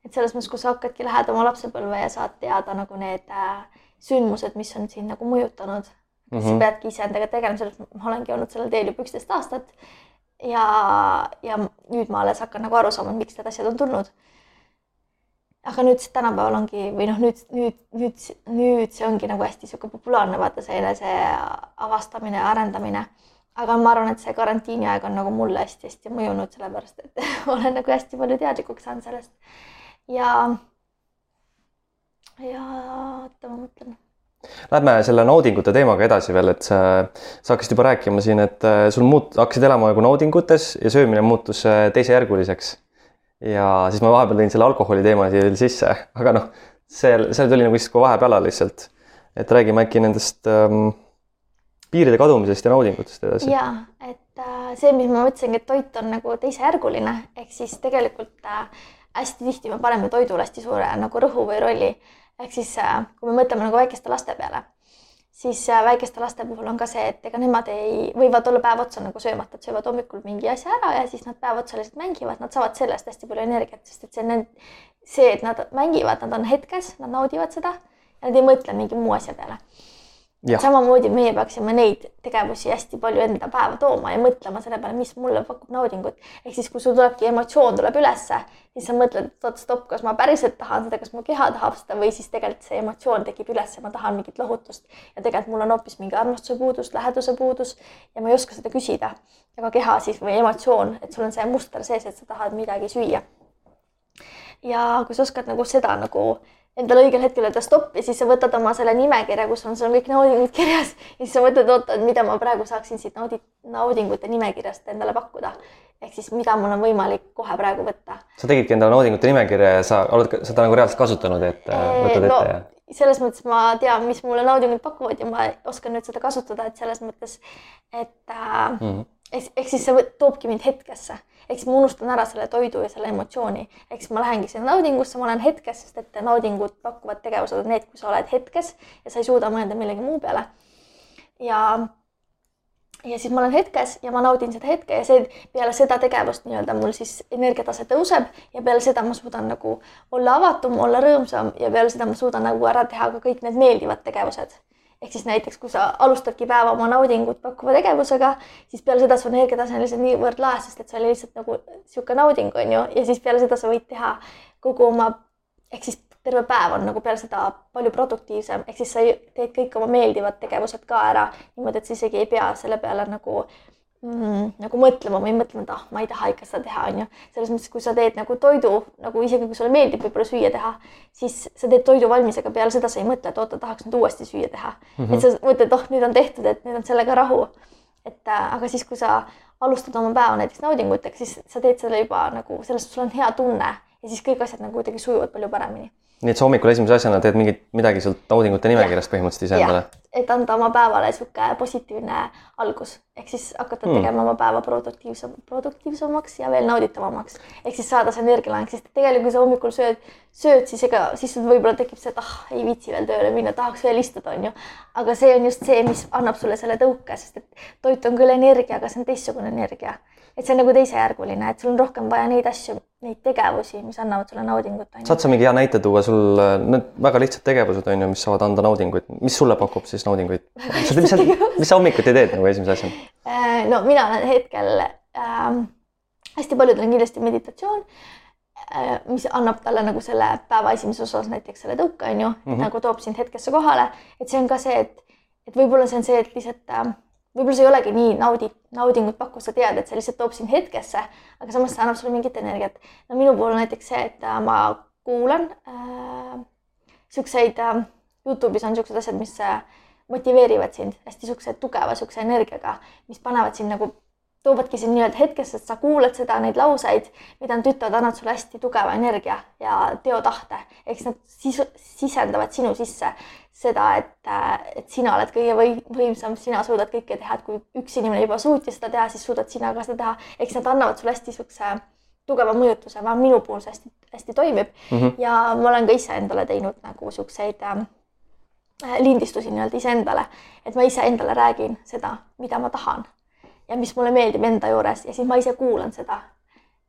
et selles mõttes, kui sa hakkadki, lähed oma lapsepõlve ja saad teada nagu need äh, sündmused, mis on sind nagu mõjutanud mm, -hmm. sa peadki iseendaga tegelema, selles ma olengi olnud sellel teel juba üksteist aastat. ja, ja nüüd ma alles hakkan nagu aru saama, miks need asjad on tulnud. aga nüüd tänapäeval ongi või noh, nüüd, nüüd, nüüd, nüüd see ongi nagu hästi niisugune populaarne, vaata see enese avastamine ja arendamine. aga ma arvan, et see karantiini aeg on nagu mulle hästi-hästi mõjunud, sellepärast et olen nagu hästi palju teadlikuks saanud sellest. ja, ja oota, ma mõtlen Lähme selle naudingute teemaga edasi veel, et sa, sa hakkasid juba rääkima siin, et äh, sul muut-, hakkasid elama nagu naudingutes ja söömine muutus äh, teisejärguliseks. ja siis ma vahepeal tõin selle alkoholi teema siia veel sisse, aga noh, see, see tuli nagu justkui vahepeale lihtsalt. et räägime äkki nendest ähm, piiride kadumisest ja naudingutest edasi. ja, et äh, see, mis ma mõtlesingi, et toit on nagu teisejärguline, ehk siis tegelikult äh, hästi tihti me paneme toidule hästi suure nagu rõhu või rolli. Ehk siis äh, kui me mõtleme nagu väikeste laste peale, siis äh, väikeste laste puhul on ka see, et ega nemad ei, võivad olla päev otsa nagu söömata, et söövad hommikul mingi asja ära ja siis nad päev otsa lihtsalt mängivad, nad saavad sellest hästi palju energiat, sest et see on see, et nad mängivad, nad on hetkes, nad naudivad seda ja nad ei mõtle mingi muu asja peale samamoodi meie peaksime neid tegevusi hästi palju enda päeva tooma ja mõtlema selle peale, mis mulle pakub naudingut. ehk siis, kui sul tulebki emotsioon tuleb ülesse, siis sa mõtled, et oot stopp, kas ma päriselt tahan seda, kas mu keha tahab seda või siis tegelikult see emotsioon tekib üles ja ma tahan mingit lohutust. ja tegelikult mul on hoopis mingi armastuse puudus, läheduse puudus ja ma ei oska seda küsida. aga keha siis või emotsioon, et sul on see muster sees, et sa tahad midagi süüa. ja kui sa oskad nagu seda nagu endale õigel hetkel öelda stopp ja siis sa võtad oma selle nimekirja, kus on sul kõik naudingud kirjas ja siis sa mõtled, oota, et mida ma praegu saaksin siit naudi-, naudingute nimekirjast endale pakkuda. ehk siis mida mul on võimalik kohe praegu võtta. sa tegidki endale naudingute nimekirja ja sa oled seda nagu reaalselt kasutanud, et äh, võtad no, ette ja? selles mõttes ma tean, mis mulle naudingut pakuvad ja ma oskan nüüd seda kasutada, et selles mõttes, et äh, mm -hmm. ehk siis see toobki mind hetkesse siis ma unustan ära selle toidu ja selle emotsiooni, siis ma lähengi sinna naudingusse, ma olen hetkes, sest et naudingut pakkuvad tegevused on need, kui sa oled hetkes ja sa ei suuda mõelda millegi muu peale. ja, ja siis ma olen hetkes ja ma naudin seda hetke ja see peale seda tegevust nii-öelda mul siis energiatase tõuseb ja peale seda ma suudan nagu olla avatum, olla rõõmsam ja peale seda ma suudan nagu ära teha ka kõik need meeldivad tegevused ehk siis näiteks, kui sa alustadki päeva oma naudingut pakkuva tegevusega, siis peale seda su energiatase on lihtsalt niivõrd laes, sest et see oli lihtsalt nagu niisugune nauding, on ju, ja siis peale seda sa võid teha kogu oma, ehk siis terve päev on nagu peale seda palju produktiivsem, ehk siis sa teed kõik oma meeldivad tegevused ka ära niimoodi, et sa isegi ei pea selle peale nagu mm, nagu mõtlema või mõtlema, et ah, ma ei taha ikka seda teha, onju. selles mõttes, kui sa teed nagu toidu nagu isegi kui sulle meeldib võib-olla süüa teha, siis sa teed toidu valmis, aga peale seda sa ei mõtle, et oota, tahaks nüüd uuesti süüa teha mm. -hmm. et sa mõtled, oh, nüüd on tehtud, et nüüd on sellega rahu. et äh, aga siis, kui sa alustad oma päeva näiteks naudingutega, siis sa teed selle juba nagu sellest, sul on hea tunne ja siis kõik asjad nagu kuidagi sujuvad palju paremini nii et sa hommikul esimese asjana teed mingit, midagi sealt naudingute nimekirjast põhimõtteliselt iseendale? et anda oma päevale niisugune positiivne algus, ehk siis hakata hmm. tegema oma päeva produktiivsem, produktiivsemaks ja veel nauditavamaks. ehk siis saada see energialaeng, sest tegelikult kui sa hommikul sööd, sööd, siis ega, siis sul võib-olla tekib see, et ah, ei viitsi veel tööle minna, tahaks veel istuda, onju. aga see on just see, mis annab sulle selle tõuke, sest et toit on küll energia, aga see on teistsugune energia et see on nagu teisejärguline, et sul on rohkem vaja neid asju, neid tegevusi, mis annavad sulle naudingut. saad sa mingi hea näite tuua, sul need väga lihtsad tegevused on ju, mis saavad anda naudinguid, mis sulle pakub siis naudinguid? mis sa, mis sa hommikuti teed nagu esimese asjana? Äh, no mina olen hetkel äh,, hästi paljudel on kindlasti meditatsioon äh,, mis annab talle nagu selle päeva esimeses osas näiteks selle tõuke, on ju mm, -hmm. nagu toob sind hetkesse kohale, et see on ka see, et, et võib-olla see on see, et lihtsalt äh, võib-olla see ei olegi nii naudi, naudingut pakkuv, sa tead, et see lihtsalt toob sind hetkesse, aga samas see annab sulle mingit energiat. no minu puhul näiteks see, et äh, ma kuulan äh, siukseid äh,, Youtube'is on siuksed asjad, mis äh, motiveerivad sind hästi siukse tugeva siukse energiaga, mis panevad sind nagu toovadki sind nii-öelda hetkesse, et sa kuulad seda, neid lauseid, mida nad ütlevad, annavad sulle hästi tugeva energia ja teotahte. eks nad sisu, sisendavad sinu sisse seda, et, et sina oled kõige või, võimsam, sina suudad kõike teha, et kui üks inimene juba suutis seda teha, siis suudad sina ka seda teha. eks nad annavad sulle hästi siukse tugeva mõjutuse, vähemalt minu puhul see hästi-hästi toimib mm. -hmm. ja ma olen ka ise endale teinud nagu siukseid äh, lindistusi nii-öelda iseendale, et ma iseendale räägin seda, mida ma tahan ja mis mulle meeldib enda juures ja siis ma ise kuulan seda.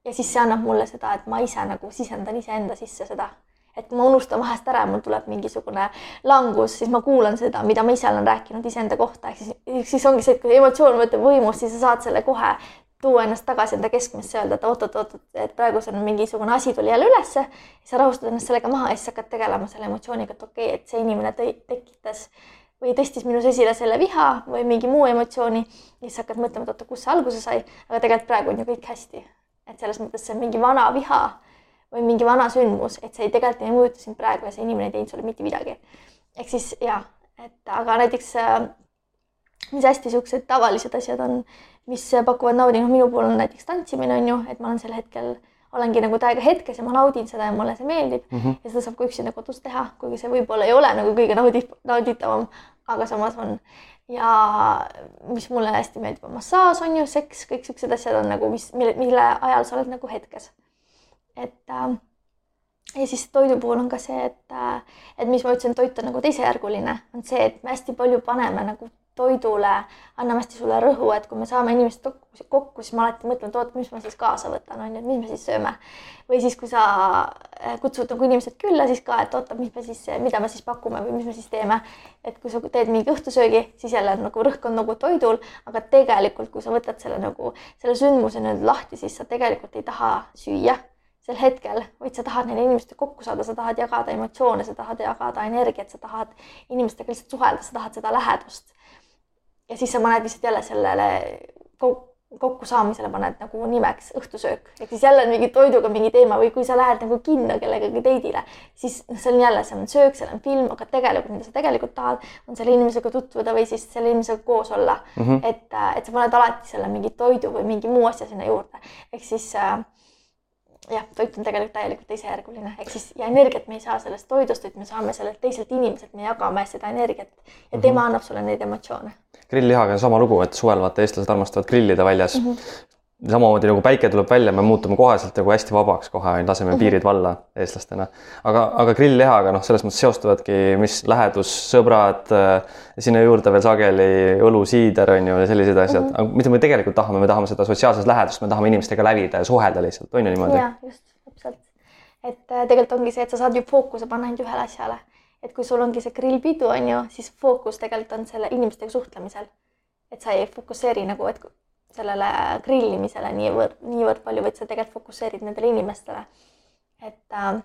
ja siis see annab mulle seda, et ma ise nagu sisendan iseenda sisse seda, et ma unustan vahest ära, mul tuleb mingisugune langus, siis ma kuulan seda, mida ma ise olen rääkinud iseenda kohta, ehk siis, siis ongi see, et kui emotsioon võtab võimust, siis sa saad selle kohe tuua ennast tagasi enda keskmesse, öelda, et oot-oot-oot, et praegu see on mingisugune asi tuli jälle ülesse, sa rahustad ennast sellega maha ja siis hakkad tegelema selle emotsiooniga, et okei okay,, et see inimene tekitas või tõstis minus esile selle viha või mingi muu emotsiooni ja siis hakkad mõtlema, et oota, kust see alguse sai, aga tegelikult praegu on ju kõik hästi. et selles mõttes see on mingi vana viha või mingi vana sündmus, et see ei tegelikult ei mõjuta sind praegu ja see inimene ei teinud sulle mitte midagi. ehk siis ja, et aga näiteks äh, mis hästi siuksed tavalised asjad on, mis pakuvad naudingut, minu puhul on näiteks tantsimine on ju, et ma olen sel hetkel olengi nagu täiega hetkes ja ma naudin seda ja mulle see meeldib mm. -hmm. ja seda saab ka üksinda kodus teha, kuigi see võib-olla ei ole nagu kõige naudi-, nauditavam, aga samas on. ja mis mulle hästi meeldib, on massaaž on ju, seks, kõik siuksed asjad on nagu, mis, mille, mille ajal sa oled nagu hetkes. et äh, ja siis toidu puhul on ka see, et, äh, et mis ma ütlesin, toit on nagu teisejärguline, on see, et me hästi palju paneme nagu toidule, anname hästi sulle rõhu, et kui me saame inimesed kokku, siis ma alati mõtlen, et oot, mis ma siis kaasa võtan, on ju, et mis me siis sööme. või siis, kui sa äh, kutsud nagu inimesed külla, siis ka, et oota, mis me siis, mida me siis pakume või mis me siis teeme. et kui sa teed mingi õhtusöögi, siis jälle nagu rõhk on nagu toidul, aga tegelikult, kui sa võtad selle nagu selle sündmuse nüüd lahti, siis sa tegelikult ei taha süüa sel hetkel, vaid sa tahad nende inimestega kokku saada, sa tahad jagada emotsioone, sa tahad jagada energiat, sa tahad inimestega lihtsalt suhelda, sa tahad seda lähedust. Ja siis sa paned lihtsalt jälle sellele kokkusaamisele paned nagu nimeks õhtusöök, ehk siis jälle mingi toiduga mingi teema või kui sa lähed nagu kinno kellegagi teidile, siis noh, see on jälle, seal on söök, seal on film, aga tegelikult, mida sa tegelikult tahad, on selle inimesega tutvuda või siis selle inimesega koos olla mm. -hmm. et, et sa paned alati selle mingi toidu või mingi muu asja sinna juurde, ehk siis äh, jah, toit on tegelikult täielikult teisejärguline, ehk siis ja energiat me ei saa sellest toidust, vaid me saame sellelt teiselt inimeselt, me jagame seda energiat ja tema mm -hmm. annab sulle neid emotsioone. grilllihaga on sama lugu, et suvel vaata eestlased armastavad grillida väljas mm. -hmm samamoodi nagu päike tuleb välja, me muutume koheselt nagu hästi vabaks kohe, laseme -hmm. piirid valla eestlastena. aga, aga grilllihaga noh, selles mõttes seostuvadki, mis lähedus, sõbrad, äh, sinna juurde veel sageli õlu, siider on ju ja sellised asjad mm, -hmm. aga mida me tegelikult tahame, me tahame seda sotsiaalset lähedust, me tahame inimestega lävida ja suhelda lihtsalt, on ju niimoodi? jah, just, täpselt. et äh, tegelikult ongi see, et sa saad ju fookuse panna ainult ühele asjale. et kui sul ongi see grillpidu, on ju, siis fookus tegelikult on selle inimestega suhtlemisel. et sa ei fokusseeri nagu, et sellele grillimisele niivõrd, niivõrd palju, vaid sa tegelikult fokusseerid nendele inimestele. et äh,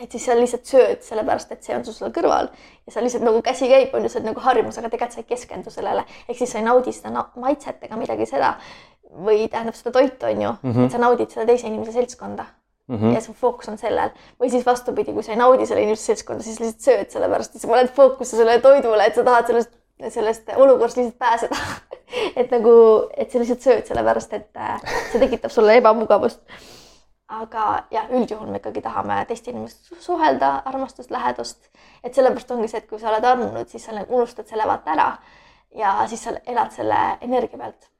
et siis sa lihtsalt sööd, sellepärast et see on sul seal kõrval ja sa lihtsalt nagu käsi käib, on ju, see on nagu harjumus, aga tegelikult sa ei keskendu sellele, ehk siis sa ei naudi seda maitset ega midagi seda või tähendab seda toitu, on ju mm, -hmm. et sa naudid seda teise inimese seltskonda mm. -hmm. ja su fookus on sellel või siis vastupidi, kui sa ei naudi selle inimese seltskonda, siis lihtsalt sööd sellepärast, et sa paned fookuse sellele toidule, et sa tahad sellest, sellest olukorrast lihtsalt pääseda. Et nagu, et sa lihtsalt sööd sellepärast, et äh, see tekitab sulle ebamugavust. aga jah, üldjuhul me ikkagi tahame teiste inimestega suhelda, armastust, lähedust, et sellepärast ongi see, et kui sa oled armunud, siis sa unustad selle vaata ära. Ja siis sa elad selle energia pealt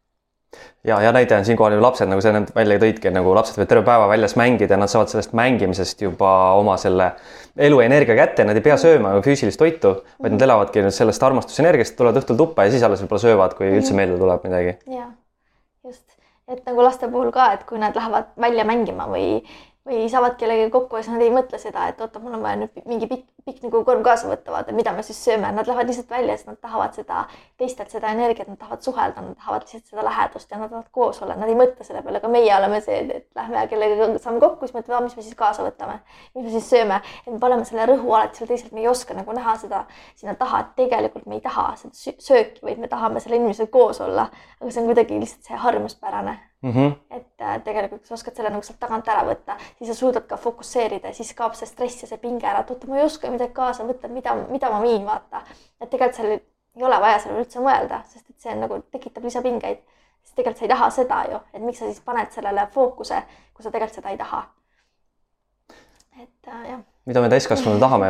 ja hea näide on siinkohal ju lapsed, nagu sa enne välja tõidki, nagu lapsed võivad terve päeva väljas mängida ja nad saavad sellest mängimisest juba oma selle eluenergia kätte, nad ei pea sööma füüsilist toitu, vaid nad elavadki nüüd sellest armastusenergiast, tulevad õhtul tuppa ja siis alles võib-olla söövad, kui üldse meelde tuleb midagi. ja just, et nagu laste puhul ka, et kui nad lähevad välja mängima või või saavad kellegagi kokku ja siis nad ei mõtle seda, et oota, mul on vaja nüüd mingi pikk, pikk nagu kaasa võtta, vaata, mida me siis sööme, nad lähevad lihtsalt välja, sest nad tahavad seda, teistelt seda energiat, nad tahavad suhelda, nad tahavad lihtsalt seda lähedust ja nad tahavad koos olla, nad ei mõtle selle peale, aga meie oleme see, et lähme kellegagi saame kokku, siis mõtleme, mis me siis kaasa võtame, mis me siis sööme, et me paneme selle rõhu alati seal teisel, me ei oska nagu näha seda sinna taha, et tegelikult me ei taha seda sööki, vaid me tahame selle inimesega koos olla, aga see on kuidagi lihtsalt see harjumuspärane mm. -hmm. et äh, tegelikult, kui sa oskad selle nagu sealt tagant ära võtta, siis sa suudad ka fokusseerida ja siis kaob see stress ja see pinge ära, et oota, ma ei oska midagi kaasa võtta, mida, mida ma viin, vaata. et tegelikult seal ei ole vaja sellele üldse mõelda, sest et see on nagu tekitab lisapingeid. siis tegelikult sa ei taha seda ju, et miks sa siis paned sellele fookuse, kui sa tegelikult seda ei taha. et äh, jah mida me täiskasvanud tahame,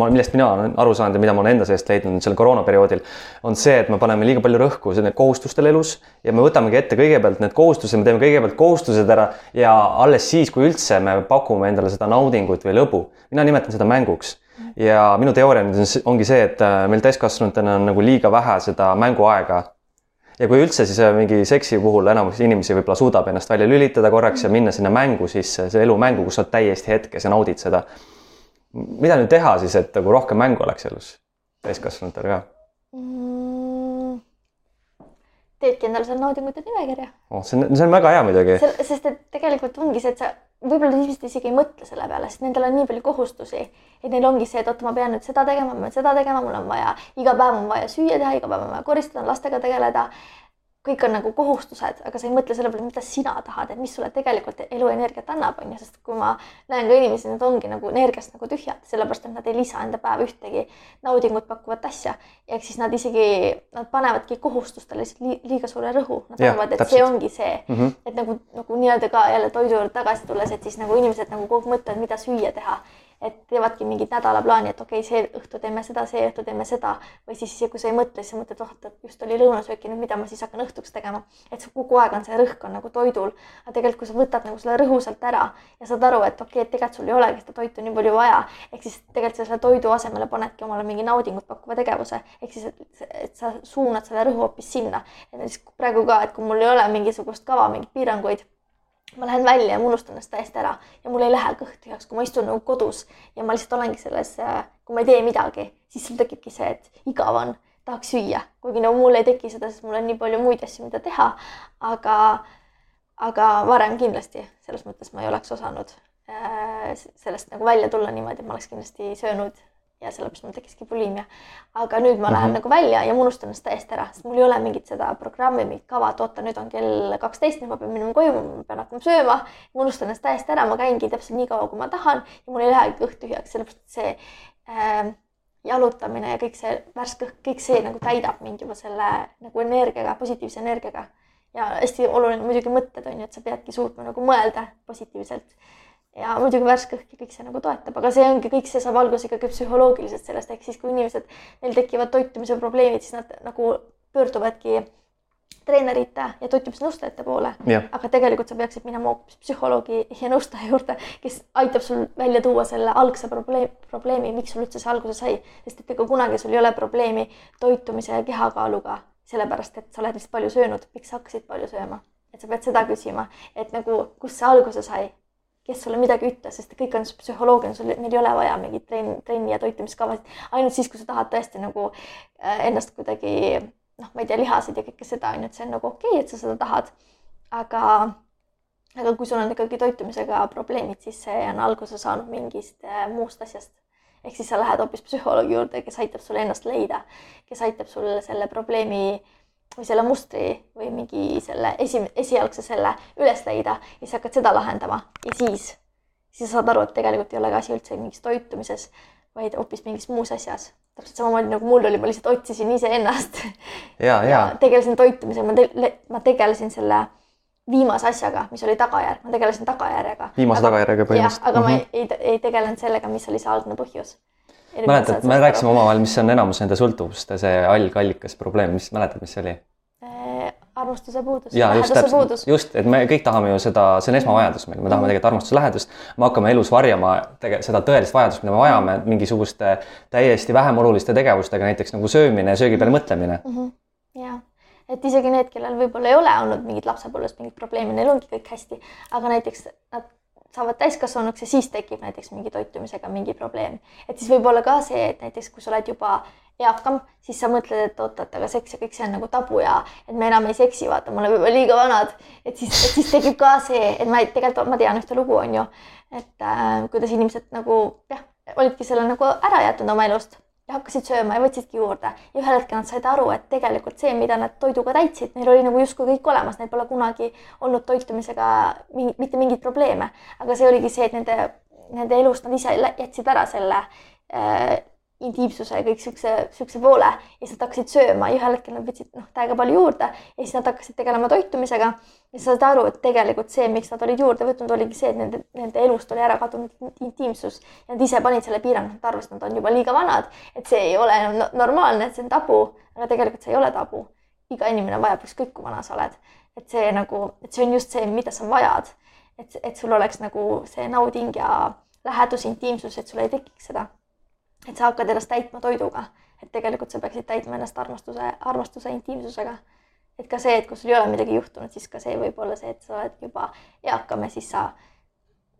millest mina olen aru saanud ja mida ma olen enda seest leidnud sel koroonaperioodil, on see, et me paneme liiga palju rõhku kohustustel elus ja me võtamegi ette kõigepealt need kohustused, me teeme kõigepealt kohustused ära ja alles siis, kui üldse me pakume endale seda naudingut või lõbu. mina nimetan seda mänguks ja minu teooria nüüd on, ongi see, et äh, meil täiskasvanutena on nagu liiga vähe seda mänguaega ja kui üldse, siis äh, mingi seksi puhul enamus inimesi võib-olla suudab ennast välja lülitada korraks ja minna sinna mängu sisse, see elu mängu, kus sa oled täiesti hetkes ja naudid seda mida nüüd teha siis, et nagu rohkem mängu oleks elus täiskasvanutel ka mm,? teedki endale seal naudingute nimekirja oh,. see on, see on väga hea muidugi. sest et tegelikult ongi see, et sa võib-olla inimesed isegi ei mõtle selle peale, sest nendel on nii palju kohustusi, et neil ongi see, et oota, ma pean nüüd seda tegema, ma pean seda tegema, mul on vaja, iga päev on vaja süüa teha, iga päev on vaja koristada, lastega tegeleda. Kõik on nagu kohustused, aga sa ei mõtle selle peale, mida sina tahad, et mis sulle tegelikult eluenergiat annab, on ju, sest kui ma näen ka inimesi, nad ongi nagu energiast nagu tühjad, sellepärast et nad ei lisa enda päeva ühtegi naudingut pakkuvat asja. ehk siis nad isegi, nad panevadki kohustustele lihtsalt li liiga suure rõhu, nad arvavad, et täpselt. see ongi see mm, -hmm. et nagu, nagu nii-öelda ka jälle toidu juurde tagasi tulles, et siis nagu inimesed nagu kogu aeg mõtlevad, mida süüa teha et teevadki mingit nädalaplaani, et okei okay,, see õhtu teeme seda, see õhtu teeme seda või siis, kui sa ei mõtle, siis sa mõtled, oh, et just oli lõunasööki, nüüd mida ma siis hakkan õhtuks tegema. et sul kogu aeg on see rõhk on nagu toidul, aga tegelikult, kui sa võtad nagu selle rõhu sealt ära ja saad aru, et okei okay,, et tegelikult sul ei olegi seda toitu nii palju vaja, ehk siis tegelikult sa selle toidu asemele panedki omale mingi naudingut pakkuva tegevuse, ehk siis, et, sa suunad selle rõhu hoopis sinna. praegu ka, et kui mul ei ole mingisugust kava, mingeid piiranguid ma lähen välja ja ma unustan ennast täiesti ära ja mul ei lähe kõht tühjaks, kui ma istun nagu kodus ja ma lihtsalt olengi selles, äh, kui ma ei tee midagi, siis sul tekibki see, et igav on, tahaks süüa, kuigi no mul ei teki seda, sest mul on nii palju muid asju, mida teha. aga, aga varem kindlasti selles mõttes ma ei oleks osanud äh, sellest nagu välja tulla niimoodi, et ma oleks kindlasti söönud ja sellepärast mul tekkiski bulimia. aga nüüd ma lähen mm -hmm. nagu välja ja ma unustan ennast täiesti ära, sest mul ei ole mingit seda programmi, mingit kava, et oota, nüüd on kell kaksteist, nüüd ma pean minema koju, ma pean hakkama sööma. ma unustan ennast täiesti ära, ma käingi täpselt nii kaua, kui ma tahan ja mul ei lähegi kõht tühjaks, sellepärast et see äh, jalutamine ja kõik see värske õhk, kõik see nagu täidab mind juba selle nagu energiaga, positiivse energiaga. ja hästi oluline muidugi mõtted on ju, et sa peadki suutma nagu mõelda positiivselt ja muidugi värske õhk ja kõik see nagu toetab, aga see ongi, kõik see saab alguse ikkagi psühholoogiliselt sellest, ehk siis kui inimesed, neil tekivad toitumise probleemid, siis nad nagu pöörduvadki treenerite ja toitumisnõustajate poole. aga tegelikult sa peaksid minema hoopis psühholoogi ja nõustaja juurde, kes aitab sul välja tuua selle algse probleem, probleemi, miks sul üldse see alguse sai, sest et ega kunagi sul ei ole probleemi toitumise ja kehakaaluga, sellepärast et sa oled lihtsalt palju söönud, miks sa hakkasid palju sööma, et sa pead seda küsima, et nagu kust see alguse sai kes sulle midagi ütles, sest kõik on psühholoogia, sul, meil ei ole vaja mingit trenni, trenni ja toitumiskavasid. ainult siis, kui sa tahad tõesti nagu äh, ennast kuidagi noh, ma ei tea, lihasid ja kõike seda on ju, et see on nagu okei okay,, et sa seda tahad. aga, aga kui sul on ikkagi toitumisega probleemid, siis see on alguse saanud mingist äh, muust asjast. ehk siis sa lähed hoopis psühholoogi juurde, kes aitab sul ennast leida, kes aitab sul selle probleemi äh, või selle mustri või mingi selle esi, esialgse selle üles leida ja siis hakkad seda lahendama ja siis, siis sa saad aru, et tegelikult ei olegi asi üldse mingis toitumises, vaid hoopis mingis muus asjas. täpselt samamoodi nagu mul oli, ma lihtsalt otsisin iseennast. ja, ja. ja tegelesin toitumisega, ma te-, ma tegelesin selle viimase asjaga, mis oli tagajärg, ma tegelesin tagajärjega. viimase tagajärjega põhimõtteliselt. aga mm -hmm. ma ei, ei, ei tegelenud sellega, mis oli see algne põhjus mäletad, me rääkisime omavahel, mis on enamus nende sõltuvuste see algallikas probleem, mis mäletad, mis see oli? Äh, armastuse puudus, läheduse puudus. just, et me kõik tahame ju seda, see on esmavajadus meil, me tahame mhm. tegelikult armastuse lähedust. me hakkame elus varjama tege-, seda tõelist vajadust, mida me vajame mingisuguste täiesti vähem oluliste tegevustega, näiteks nagu söömine ja söögi peale mõtlemine mm. -hmm. ja, et isegi need, kellel võib-olla ei ole olnud mingit lapsepõlvest mingit probleemi, neil ongi kõik hästi, aga näiteks nad saavad täiskasvanuks ja siis tekib näiteks mingi toitumisega mingi probleem. et siis võib olla ka see, et näiteks kui sa oled juba eakam, siis sa mõtled, et oot-oot, aga seks ja kõik see on nagu tabu ja et me enam ei seksi, vaata, me oleme juba liiga vanad. et siis, et siis tekib ka see, et ma tegelikult ma tean ühte lugu, on ju, et äh, kuidas inimesed nagu jah, olidki selle nagu ära jätnud oma elust ja hakkasid sööma ja võtsidki juurde. Ja ühel hetkel nad said aru, et tegelikult see, mida nad toiduga täitsid, neil oli nagu justkui kõik olemas, neil pole kunagi olnud toitumisega mingi, mitte mingeid probleeme, aga see oligi see, et nende, nende elust nad ise jätsid ära selle äh, intiimsuse ja kõik siukse, siukse poole ja siis nad hakkasid sööma. Ja ühel hetkel nad võtsid noh, täiega palju juurde ja siis nad hakkasid tegelema toitumisega. ja sa saad aru, et tegelikult see, miks nad olid juurde võtnud, oligi see, et nende, nende elust oli ära kadunud intiimsus ja nad ise panid selle piirangu, nad arvasid, nad on juba liiga vanad, et see ei ole enam normaalne, et see on tabu, aga tegelikult see ei ole tabu. iga inimene vajab, ükskõik kui vana sa oled, et see nagu, et see on just see, mida sa vajad, et, et sul oleks nagu see nauding ja lähedus, intiimsus, et sul ei tekiks seda et sa hakkad ennast täitma toiduga, et tegelikult sa peaksid täitma ennast armastuse, armastuse intiimsusega. et ka see, et kui sul ei ole midagi juhtunud, siis ka see võib olla see, et sa oled juba eakam ja siis sa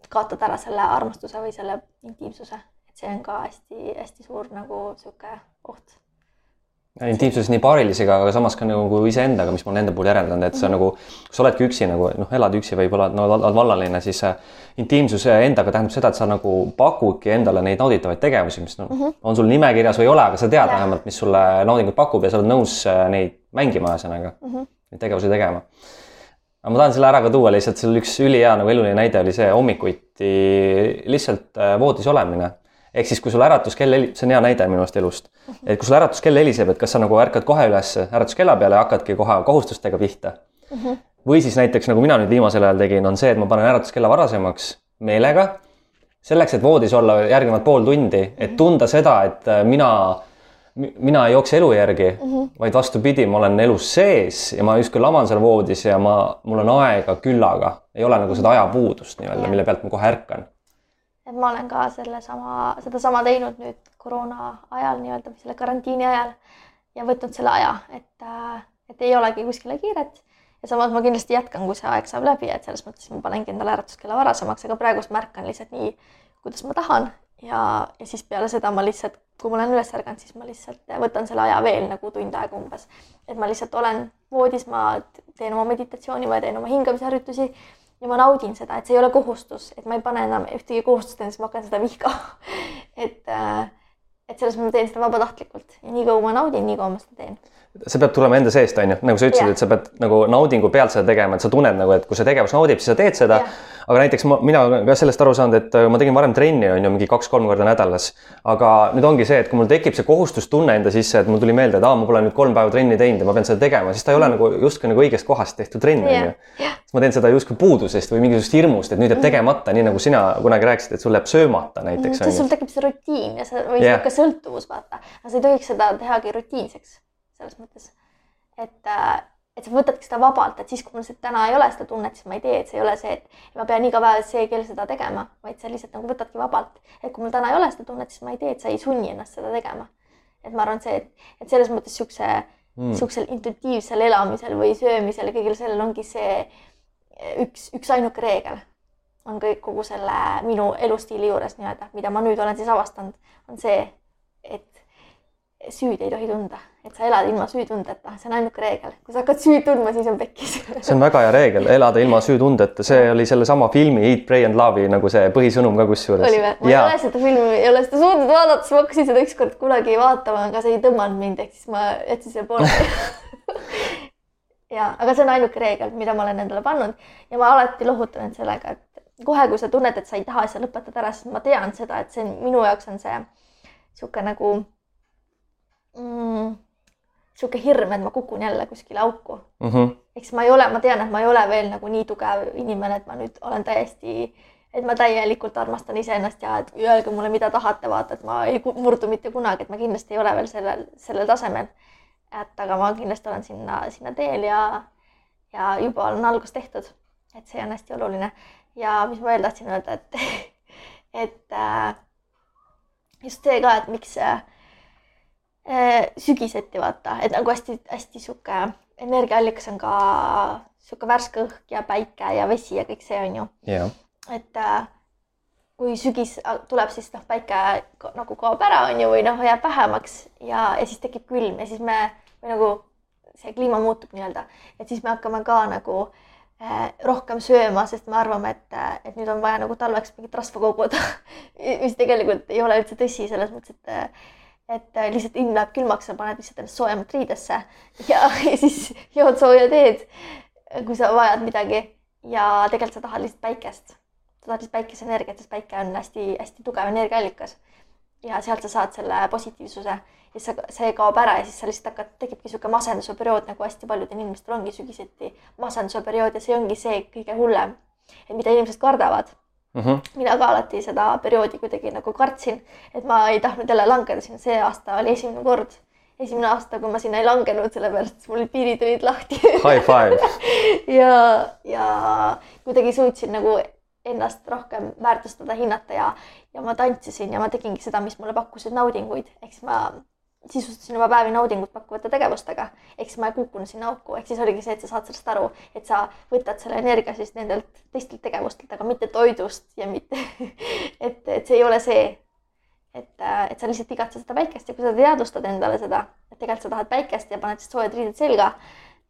kaotad ära selle armastuse või selle intiimsuse, et see on ka hästi-hästi suur nagu sihuke oht intiimsus nii paarilisega, aga samas ka nagu iseendaga, mis ma olen enda puhul järeldanud, et sa -hmm. nagu, kui sa oledki üksi nagu noh, elad üksi, võib-olla no oled vallaline, siis intiimsus endaga tähendab seda, et sa nagu pakudki endale neid nauditavaid tegevusi, mis no, mm -hmm. on sul nimekirjas või ei ole, aga sa tead vähemalt, mis sulle naudingut pakub ja sa oled nõus äh, neid mängima, ühesõnaga mm. -hmm neid tegevusi tegema. aga ma tahan selle ära ka tuua lihtsalt, seal üks ülihea nagu eluline näide oli see hommikuti lihtsalt äh, voodis olemine ehk siis, kui sul äratuskell heli-, see on hea näide minu arust elust, et kui sul äratuskell heliseb, et kas sa nagu ärkad kohe üles äratuskella peale ja hakkadki kohe kohustustega pihta mm. -hmm. või siis näiteks nagu mina nüüd viimasel ajal tegin, on see, et ma panen äratuskella varasemaks meelega. selleks, et voodis olla järgnevad pool tundi, et tunda seda, et äh, mina, mina ei jookse elu järgi mm, -hmm. vaid vastupidi, ma olen elus sees ja ma justkui laman seal voodis ja ma, mul on aega küllaga, ei ole nagu seda ajapuudust nii-öelda, mille pealt ma kohe ärkan et ma olen ka sellesama, sedasama teinud nüüd koroona ajal nii-öelda või selle karantiini ajal ja võtnud selle aja, et, et ei olegi kuskile kiiret. ja samas ma kindlasti jätkan, kui see aeg saab läbi, et selles mõttes ma panengi endale äratuskella varasemaks, aga praegust ma ärkan lihtsalt nii, kuidas ma tahan ja, ja siis peale seda ma lihtsalt, kui ma olen üles ärganud, siis ma lihtsalt võtan selle aja veel nagu tund aega umbes. et ma lihtsalt olen voodis, ma teen oma meditatsiooni, ma teen oma hingamisharjutusi ja ma naudin seda, et see ei ole kohustus, et ma ei pane enam ühtegi kohustust endast, ma hakkan seda vihkama et, äh, et selles mõttes ma teen seda vabatahtlikult. Ja nii kaua ma naudin, nii kaua ma seda teen see peab tulema enda seest, on ju, nagu sa ütlesid, et sa pead nagu naudingu pealt seda tegema, et sa tunned nagu, et kui see tegevus naudib, siis sa teed seda. aga näiteks ma, mina ka sellest aru saanud, et äh, ma tegin varem trenni, on ju, mingi kaks-kolm korda nädalas. aga nüüd ongi see, et kui mul tekib see kohustustunne enda sisse, et mul tuli meelde, et aa, ma pole nüüd kolm päeva trenni teinud ja ma pean seda tegema, siis ta ei ole nagu justkui nagu õigest kohast tehtud trenn, on ju. siis ma teen seda justkui puudusest või mingisugusest hirmust, et nüüd jääb mhm. tegemata, nii nagu sina kunagi rääkisid, et sul jääb söömata näiteks. Mhm, sul tekib see rutiin ja see või sihuke sõltuvus, vaata. aga sa ei tohiks seda tehagi rutiinseks selles mõttes et, äh, et sa võtadki seda vabalt, et siis, kui mul seda täna ei ole seda tunnet, siis ma ei tee, et see ei ole see, et ma pean iga päev see kell seda tegema, vaid sa lihtsalt nagu võtadki vabalt. et kui mul täna ei ole seda tunnet, siis ma ei tee, et sa ei sunni ennast seda tegema. et ma arvan, see, et, et selles mõttes siukse mm., siuksel intuitiivsel elamisel või söömisel ja kõigil sellel ongi see üks, üksainuke reegel on kõik kogu selle minu elustiili juures nii-öelda, mida ma nüüd olen siis avastanud, on see, et süüd ei tohi tunda, et sa elad ilma süütundeta, see on ainuke reegel. kui sa hakkad süüd tundma, siis on pekkis. see on väga hea reegel, elada ilma süütundeta, see oli sellesama filmi Eat, Pray and Love'i nagu see põhisõnum ka kusjuures. oli või? ma ei ole seda filmi, ei ole seda suutnud vaadata, siis ma hakkasin seda ükskord kunagi vaatama, aga see ei tõmmanud mind, ehk siis ma jätsin selle pooleli ja, aga see on ainuke reegel, mida ma olen endale pannud ja ma alati lohutan sellega, et kohe, kui sa tunned, et sa ei taha asja lõpetada ära, siis ma tean seda, et see on minu jaoks on see niisugune nagu mm, sihuke hirm, et ma kukun jälle kuskile auku mm. -hmm. eks ma ei ole, ma tean, et ma ei ole veel nagu nii tugev inimene, et ma nüüd olen täiesti, et ma täielikult armastan iseennast ja et öelge mulle, mida tahate, vaata, et ma ei murdu mitte kunagi, et ma kindlasti ei ole veel sellel, sellel tasemel. et aga ma kindlasti olen sinna, sinna teel ja, ja juba on algus tehtud. et see on hästi oluline. ja mis ma veel tahtsin öelda, et, et äh, just see ka, et miks Äh, sügiseti vaata, et nagu hästi-hästi sihuke energiaallikas on ka sihuke värske õhk ja päike ja vesi ja kõik see on ju yeah.. et äh, kui sügis tuleb, siis noh, päike nagu kaob ära, on ju, või noh, jääb vähemaks ja, ja siis tekib külm ja siis me või nagu see kliima muutub nii-öelda, et siis me hakkame ka nagu äh, rohkem sööma, sest me arvame, et, et nüüd on vaja nagu talveks mingit rasva koguda. Mis tegelikult ei ole üldse tõsi, selles mõttes, et et äh, lihtsalt ilm läheb külmaks, sa paned lihtsalt ennast soojemat riidesse ja, ja siis jood sooja teed, kui sa vajad midagi. ja tegelikult sa tahad lihtsalt päikest, sa tahad lihtsalt päikeseenergiat, sest päike on hästi-hästi tugev energiaallikas. ja sealt sa saad selle positiivsuse ja siis see kaob ära ja siis sa lihtsalt hakkad, tekibki niisugune masenduse periood, nagu hästi paljudel inimestel ongi sügiseti masenduse periood ja see ongi see kõige hullem, et mida inimesed kardavad Mm -hmm. mina ka alati seda perioodi kuidagi nagu kartsin, et ma ei tahtnud jälle langeda sinna, see aasta oli esimene kord, esimene aasta, kui ma sinna ei langenud, sellepärast et mul piirid olid lahti. High five. Ja, ja kuidagi suutsin nagu ennast rohkem väärtustada, hinnata ja, ja ma tantsisin ja ma tegingi seda, mis mulle pakkusid naudinguid, ehk siis ma sisustasin oma päevi naudingut pakkuvate tegevustega, ehk siis ma ei kukkunud sinna auku, ehk siis oligi see, et sa saad sellest aru, et sa võtad selle energia siis nendelt teistelt tegevustelt, aga mitte toidust ja mitte et, et see ei ole see, et, et sa lihtsalt igatsed seda päikest ja kui sa teadvustad endale seda, et tegelikult sa tahad päikest ja paned siis soojad riided selga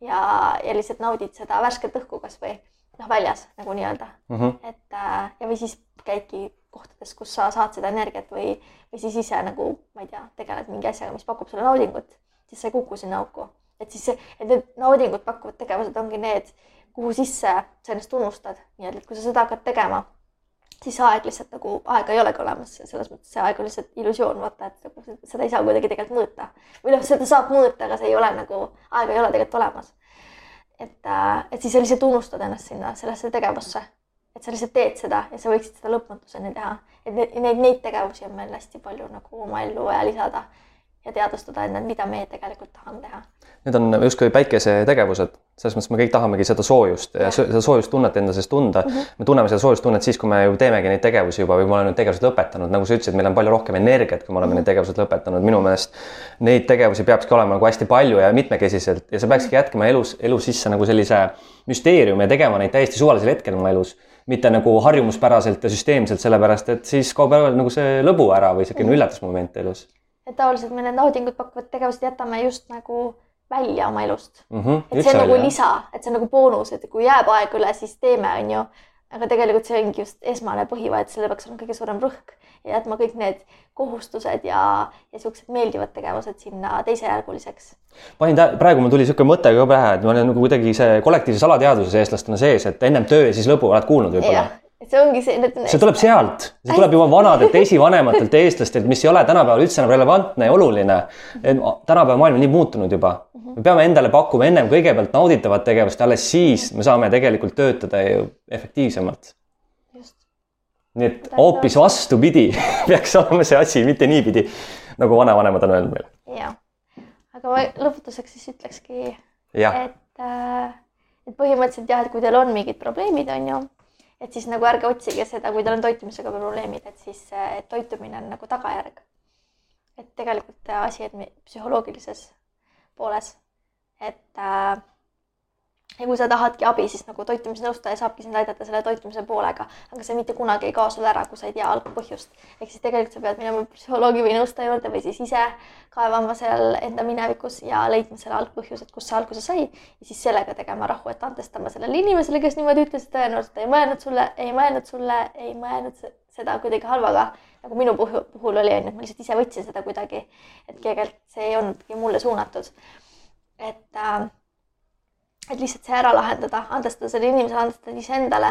ja, ja lihtsalt naudid seda värsket õhku kasvõi noh, väljas nagu nii-öelda mm, -hmm. et ja või siis käidki kohtades, kus sa saad seda energiat või, või siis ise nagu, ma ei tea, tegeled mingi asjaga, mis pakub sulle naudingut, siis sa ei kuku sinna auku. et siis et need naudingut pakkuvad tegevused ongi need, kuhu sisse sa ennast tunnustad, nii-öelda, et kui sa seda hakkad tegema, siis aeg lihtsalt nagu, aega ei olegi olemas, selles mõttes see aeg on lihtsalt illusioon, vaata, et nagu seda ei saa kuidagi tegelikult mõõta. või noh, seda saab mõõta, aga see ei ole nagu, aega ei ole tegelikult olemas. et, äh, et siis sa lihtsalt unustad ennast sinna sellesse tegevusse et sa lihtsalt teed seda ja sa võiksid seda lõpmatuseni teha. et neid, neid, neid tegevusi on meil hästi palju nagu oma ellu vaja lisada ja teadvustada endale, mida meie tegelikult tahame teha. Need on justkui päikesetegevused, selles mõttes me kõik tahamegi seda soojust ja, ja seda soojustunnet enda sees tunda mm. -hmm. me tunneme seda soojustunnet siis, kui me ju teemegi neid tegevusi juba või me oleme need tegevused lõpetanud, nagu sa ütlesid, meil on palju rohkem energiat, kui me oleme mm -hmm. need tegevused lõpetanud, minu meelest neid tegevusi peakski olema nagu hästi palju ja mitmekesiselt ja sa peakski jätkama elus, elu sisse nagu sellise müsteeriumi ja tegema neid täiesti suvalisel hetkel oma elus mitte nagu harjumuspäraselt ja süsteemselt, sellepärast et siis kaob ära nagu see lõbu ära või niisugune üllatusmoment elus. et tavaliselt me need naudingut pakkuvad tegevused jätame just nagu välja oma elust mm. -hmm, et see on nagu lisa, et see on nagu boonus, et kui jääb aeg üle, siis teeme, on ju. Aga tegelikult see ongi just esmane põhivahet, sellel peaks olema kõige suurem rõhk ja jätma kõik need kohustused ja, ja siuksed meeldivad tegevused sinna teisejärguliseks. panin tä-, praegu mul tuli niisugune mõte ka pähe, et ma olen nagu kuidagi see kollektiivses alateadvuses eestlastena sees, et ennem töö ja siis lõbu, oled kuulnud võib-olla? Et see ongi see. see tuleb sealt, see tuleb juba vanadelt esivanematelt eestlastelt, mis ei ole tänapäeval üldse enam relevantne ja oluline. tänapäeva maailm on nii muutunud juba. me peame endale pakkuma ennem kõigepealt nauditavat tegevust, alles siis me saame tegelikult töötada ju efektiivsemalt nii et hoopis vastupidi peaks olema see asi, mitte niipidi, nagu vanavanemad on öelnud meile. jah, aga ma lõpetuseks siis ütlekski, et, äh, et põhimõtteliselt jah, et kui teil on mingid probleemid, on ju, et siis nagu ärge otsige seda, kui teil on toitumisega probleemid, et siis et toitumine on nagu tagajärg. et tegelikult asi on psühholoogilises pooles, et äh, ja kui sa tahadki abi, siis nagu toitumisnõustaja saabki sind aidata selle toitumise poolega, aga see mitte kunagi ei kao sul ära, kui sa ei tea algpõhjust. ehk siis tegelikult sa pead minema psühholoogi või nõustaja juurde või siis ise kaevama seal enda minevikus ja leidma selle algpõhjused, kust see alguse sai ja siis sellega tegema rahu, et andestama sellele inimesele, kes niimoodi ütles, et tõenäoliselt ei mõelnud sulle, ei mõelnud sulle, ei mõelnud seda kuidagi halvaga. nagu minu puhul, puhul oli, on ju, et ma lihtsalt ise võtsin seda kuidagi, et tegelikult see ei olnudki mulle suunatud. et äh, et lihtsalt see ära lahendada, andestada sellele inimesele, andestada iseendale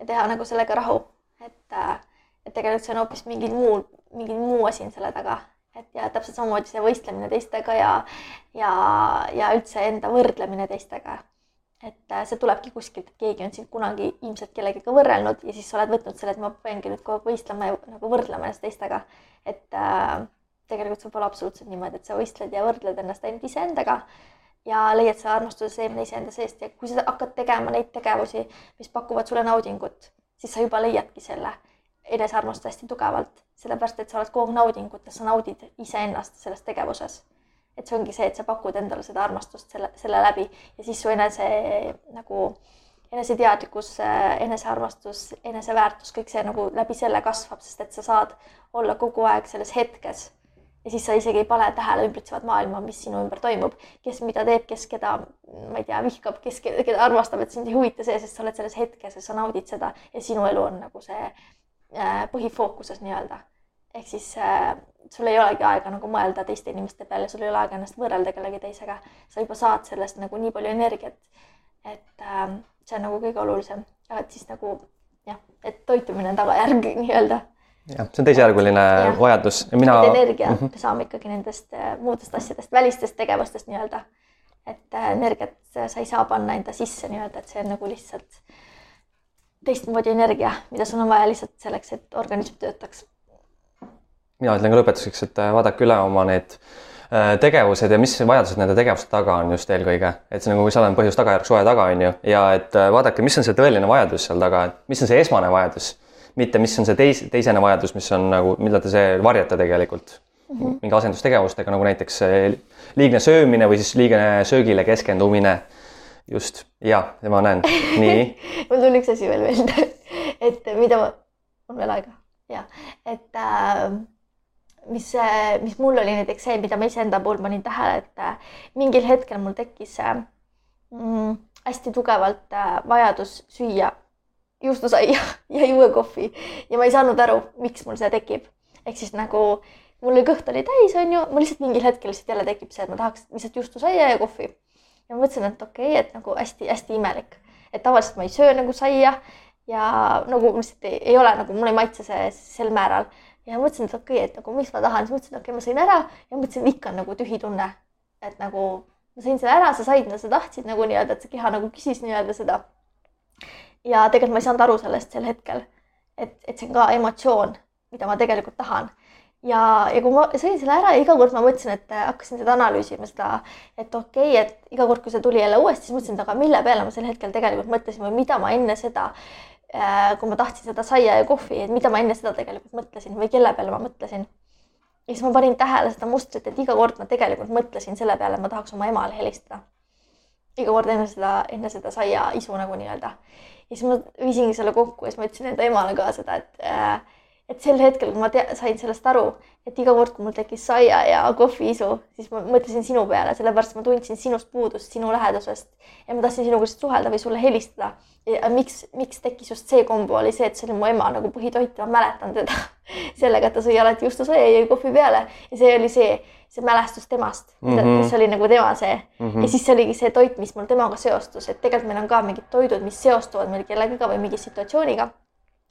ja teha nagu sellega rahu. et, äh, et tegelikult see on hoopis mingi muu, mingi muu asi on selle taga. et ja täpselt samamoodi see võistlemine teistega ja, ja, ja üldse enda võrdlemine teistega. et äh, see tulebki kuskilt, et keegi on sind kunagi ilmselt kellegagi võrrelnud ja siis sa oled võtnud selle, et ma peangi nüüd kogu aeg võistlema ja nagu võrdlema ennast teistega. et äh, tegelikult see pole absoluutselt niimoodi, et sa võistled ja võrdled ennast ainult iseendaga ja leiad selle armastuse seemne iseenda seest. Ja kui sa hakkad tegema neid tegevusi, mis pakuvad sulle naudingut, siis sa juba leiadki selle enesearmastuse hästi tugevalt, sellepärast et sa oled kogu aeg naudingutes, sa naudid iseennast selles tegevuses. et see ongi see, et sa pakud endale seda armastust selle, selle läbi. Ja siis su enese nagu eneseteadlikkus, enesearmastus, eneseväärtus, kõik see nagu läbi selle kasvab, sest et sa saad olla kogu aeg selles hetkes ja siis sa isegi ei pane tähele ümbritsevat maailma, mis sinu ümber toimub, kes mida teeb, kes keda, ma ei tea, vihkab, kes keda armastab, et sind ei huvita see, sest sa oled selles hetkes ja sa naudid seda ja sinu elu on nagu see äh, põhifookuses nii-öelda. ehk siis äh, sul ei olegi aega nagu mõelda teiste inimeste peale, sul ei ole aega ennast võrrelda kellegi teisega, sa juba saad sellest nagu nii palju energiat. et äh, see on nagu kõige olulisem, et siis nagu jah, et toitumine on tagajärg nii-öelda jah, see on teisejärguline ja. vajadus ja mina. energia mm -hmm. me saame ikkagi nendest äh, muudest asjadest, välistest tegevustest nii-öelda. et äh, energiat sa ei saa panna enda sisse nii-öelda, et see on nagu lihtsalt teistmoodi energia, mida sul on vaja lihtsalt selleks, et organism töötaks. mina ütlen ka lõpetuseks, et äh, vaadake üle oma need tegevused ja mis vajadused nende tegevuste taga on just eelkõige, et see nagu seal on põhjus tagajärg suhe taga on ju ja et vaadake, mis on see tõeline vajadus seal taga, et mis on see esmane vajadus mitte mis on see teis-, teisene vajadus, mis on nagu, mida te see varjate tegelikult? Mm -hmm. mingi asendustegevustega, nagu näiteks liigne söömine või siis liigne söögile keskendumine. just, ja, ma näen, nii. Mul tuli üks asi veel meelde, et mida ma, on veel aega, ja, et äh, mis, mis mul oli näiteks see, mida ma iseenda puhul panin tähele, et äh, mingil hetkel mul tekkis äh, mm, hästi tugevalt äh, vajadus süüa juustusaia ja juua kohvi ja ma ei saanud aru, miks mul see tekib. ehk siis nagu mul kõht oli täis, onju, mul lihtsalt mingil hetkel lihtsalt jälle tekib see, et ma tahaks lihtsalt juustusaia ja kohvi. ja ma mõtlesin, et okei okay,, et nagu hästi-hästi imelik, et tavaliselt ma ei söö nagu saia ja nagu lihtsalt ei, ei ole nagu, mulle ei maitse see sel määral ja mõtlesin, et okei okay,, et nagu miks ma tahan, siis mõtlesin, okei okay,, ma sõin ära ja mõtlesin, ikka on nagu tühi tunne, et nagu ma sõin selle ära, sa said, mida sa tahtsid nagu nii-öelda, et see keha nagu küsis nii-öelda seda. Ja tegelikult ma ei saanud aru sellest sel hetkel, et, et see on ka emotsioon, mida ma tegelikult tahan ja, ja kui ma sõin selle ära ja iga kord ma mõtlesin, et hakkasin seda analüüsima, seda, et okei okay,, et iga kord, kui see tuli jälle uuesti, siis mõtlesin, et aga mille peale ma sel hetkel tegelikult mõtlesin või mida ma enne seda Äh, kui ma tahtsin seda saia ja kohvi, et mida ma enne seda tegelikult mõtlesin või kelle peale ma mõtlesin. ja siis ma panin tähele seda mustrit, et iga kord ma tegelikult mõtlesin selle peale, et ma tahaks oma emale helistada. Iga kord enne seda, enne seda saia isu nagu nii-öelda. ja siis ma viisingi selle kokku ja siis ma ütlesin enda emale ka seda, et äh, et sel hetkel, kui ma tea, sain sellest aru, et iga kord, kui mul tekkis saia ja kohviisu, siis ma mõtlesin sinu peale, sellepärast ma tundsin sinust puudust, sinu lähedusest ja ma tahtsin sinuga suhelda või sulle helistada. ja miks, miks tekkis just see kombo, oli see, et see oli mu ema nagu põhitoit ma mäletan teda sellega, et ta sõi alati juustusaia ja jõi kohvi peale ja see oli see, see mälestus temast mm, -hmm. mis oli nagu tema see mm. -hmm. ja siis see oligi see toit, mis mul temaga seostus, et tegelikult meil on ka mingid toidud, mis seostuvad meil kellegagi või mingi situatsiooniga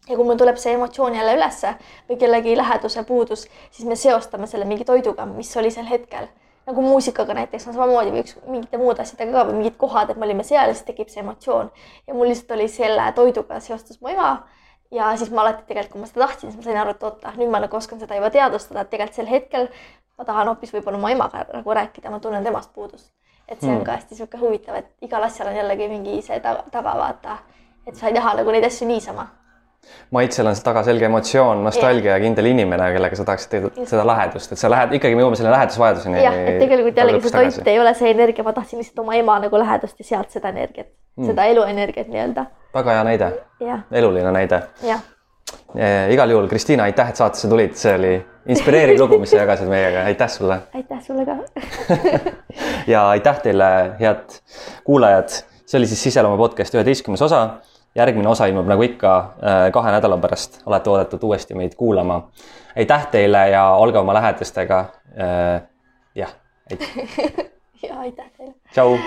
ja kui mul tuleb see emotsioon jälle ülesse või kellegi läheduse puudus, siis me seostame selle mingi toiduga, mis oli sel hetkel. nagu muusikaga näiteks on samamoodi või üks mingite muude asjadega ka või mingid kohad, et me olime seal ja siis tekib see emotsioon ja mul lihtsalt oli selle toiduga seostus mu ema ja siis ma alati tegelikult, kui ma seda tahtsin, siis ma sain aru, et oota, nüüd ma nagu oskan seda juba teadvustada, et tegelikult sel hetkel ma tahan hoopis võib-olla oma emaga nagu rääkida, ma tunnen temast puudust. et see on hmm. ka hästi niisugune huvitav, et igal asjal on jällegi mingi see taga, taga vaata, et sa ei taha nagu neid asju niisama maitsel on taga selge emotsioon, nostalgia ja kindel inimene, kellega sa tahaksid seda lähedust, et sa lähed, ikkagi me jõuame selle lähedusvajaduseni. jah, et tegelikult jällegi see toit ei ole see energia, ma tahtsin lihtsalt oma ema nagu lähedust ja sealt seda energiat mm., seda eluenergiat nii-öelda. väga hea näide, eluline näide. igal juhul, Kristiina, aitäh, et saatesse tulid, see oli inspireeriv lugu, mis sa jagasid meiega, aitäh sulle. aitäh sulle ka ja aitäh teile, head kuulajad, see oli siis Siseloome podcast üheteistkümnes osa järgmine osa ilmub nagu ikka äh, kahe nädala pärast, olete oodatud uuesti meid kuulama. aitäh teile ja olge oma lähedastega. Äh, jah, aitäh. ja aitäh teile. tšau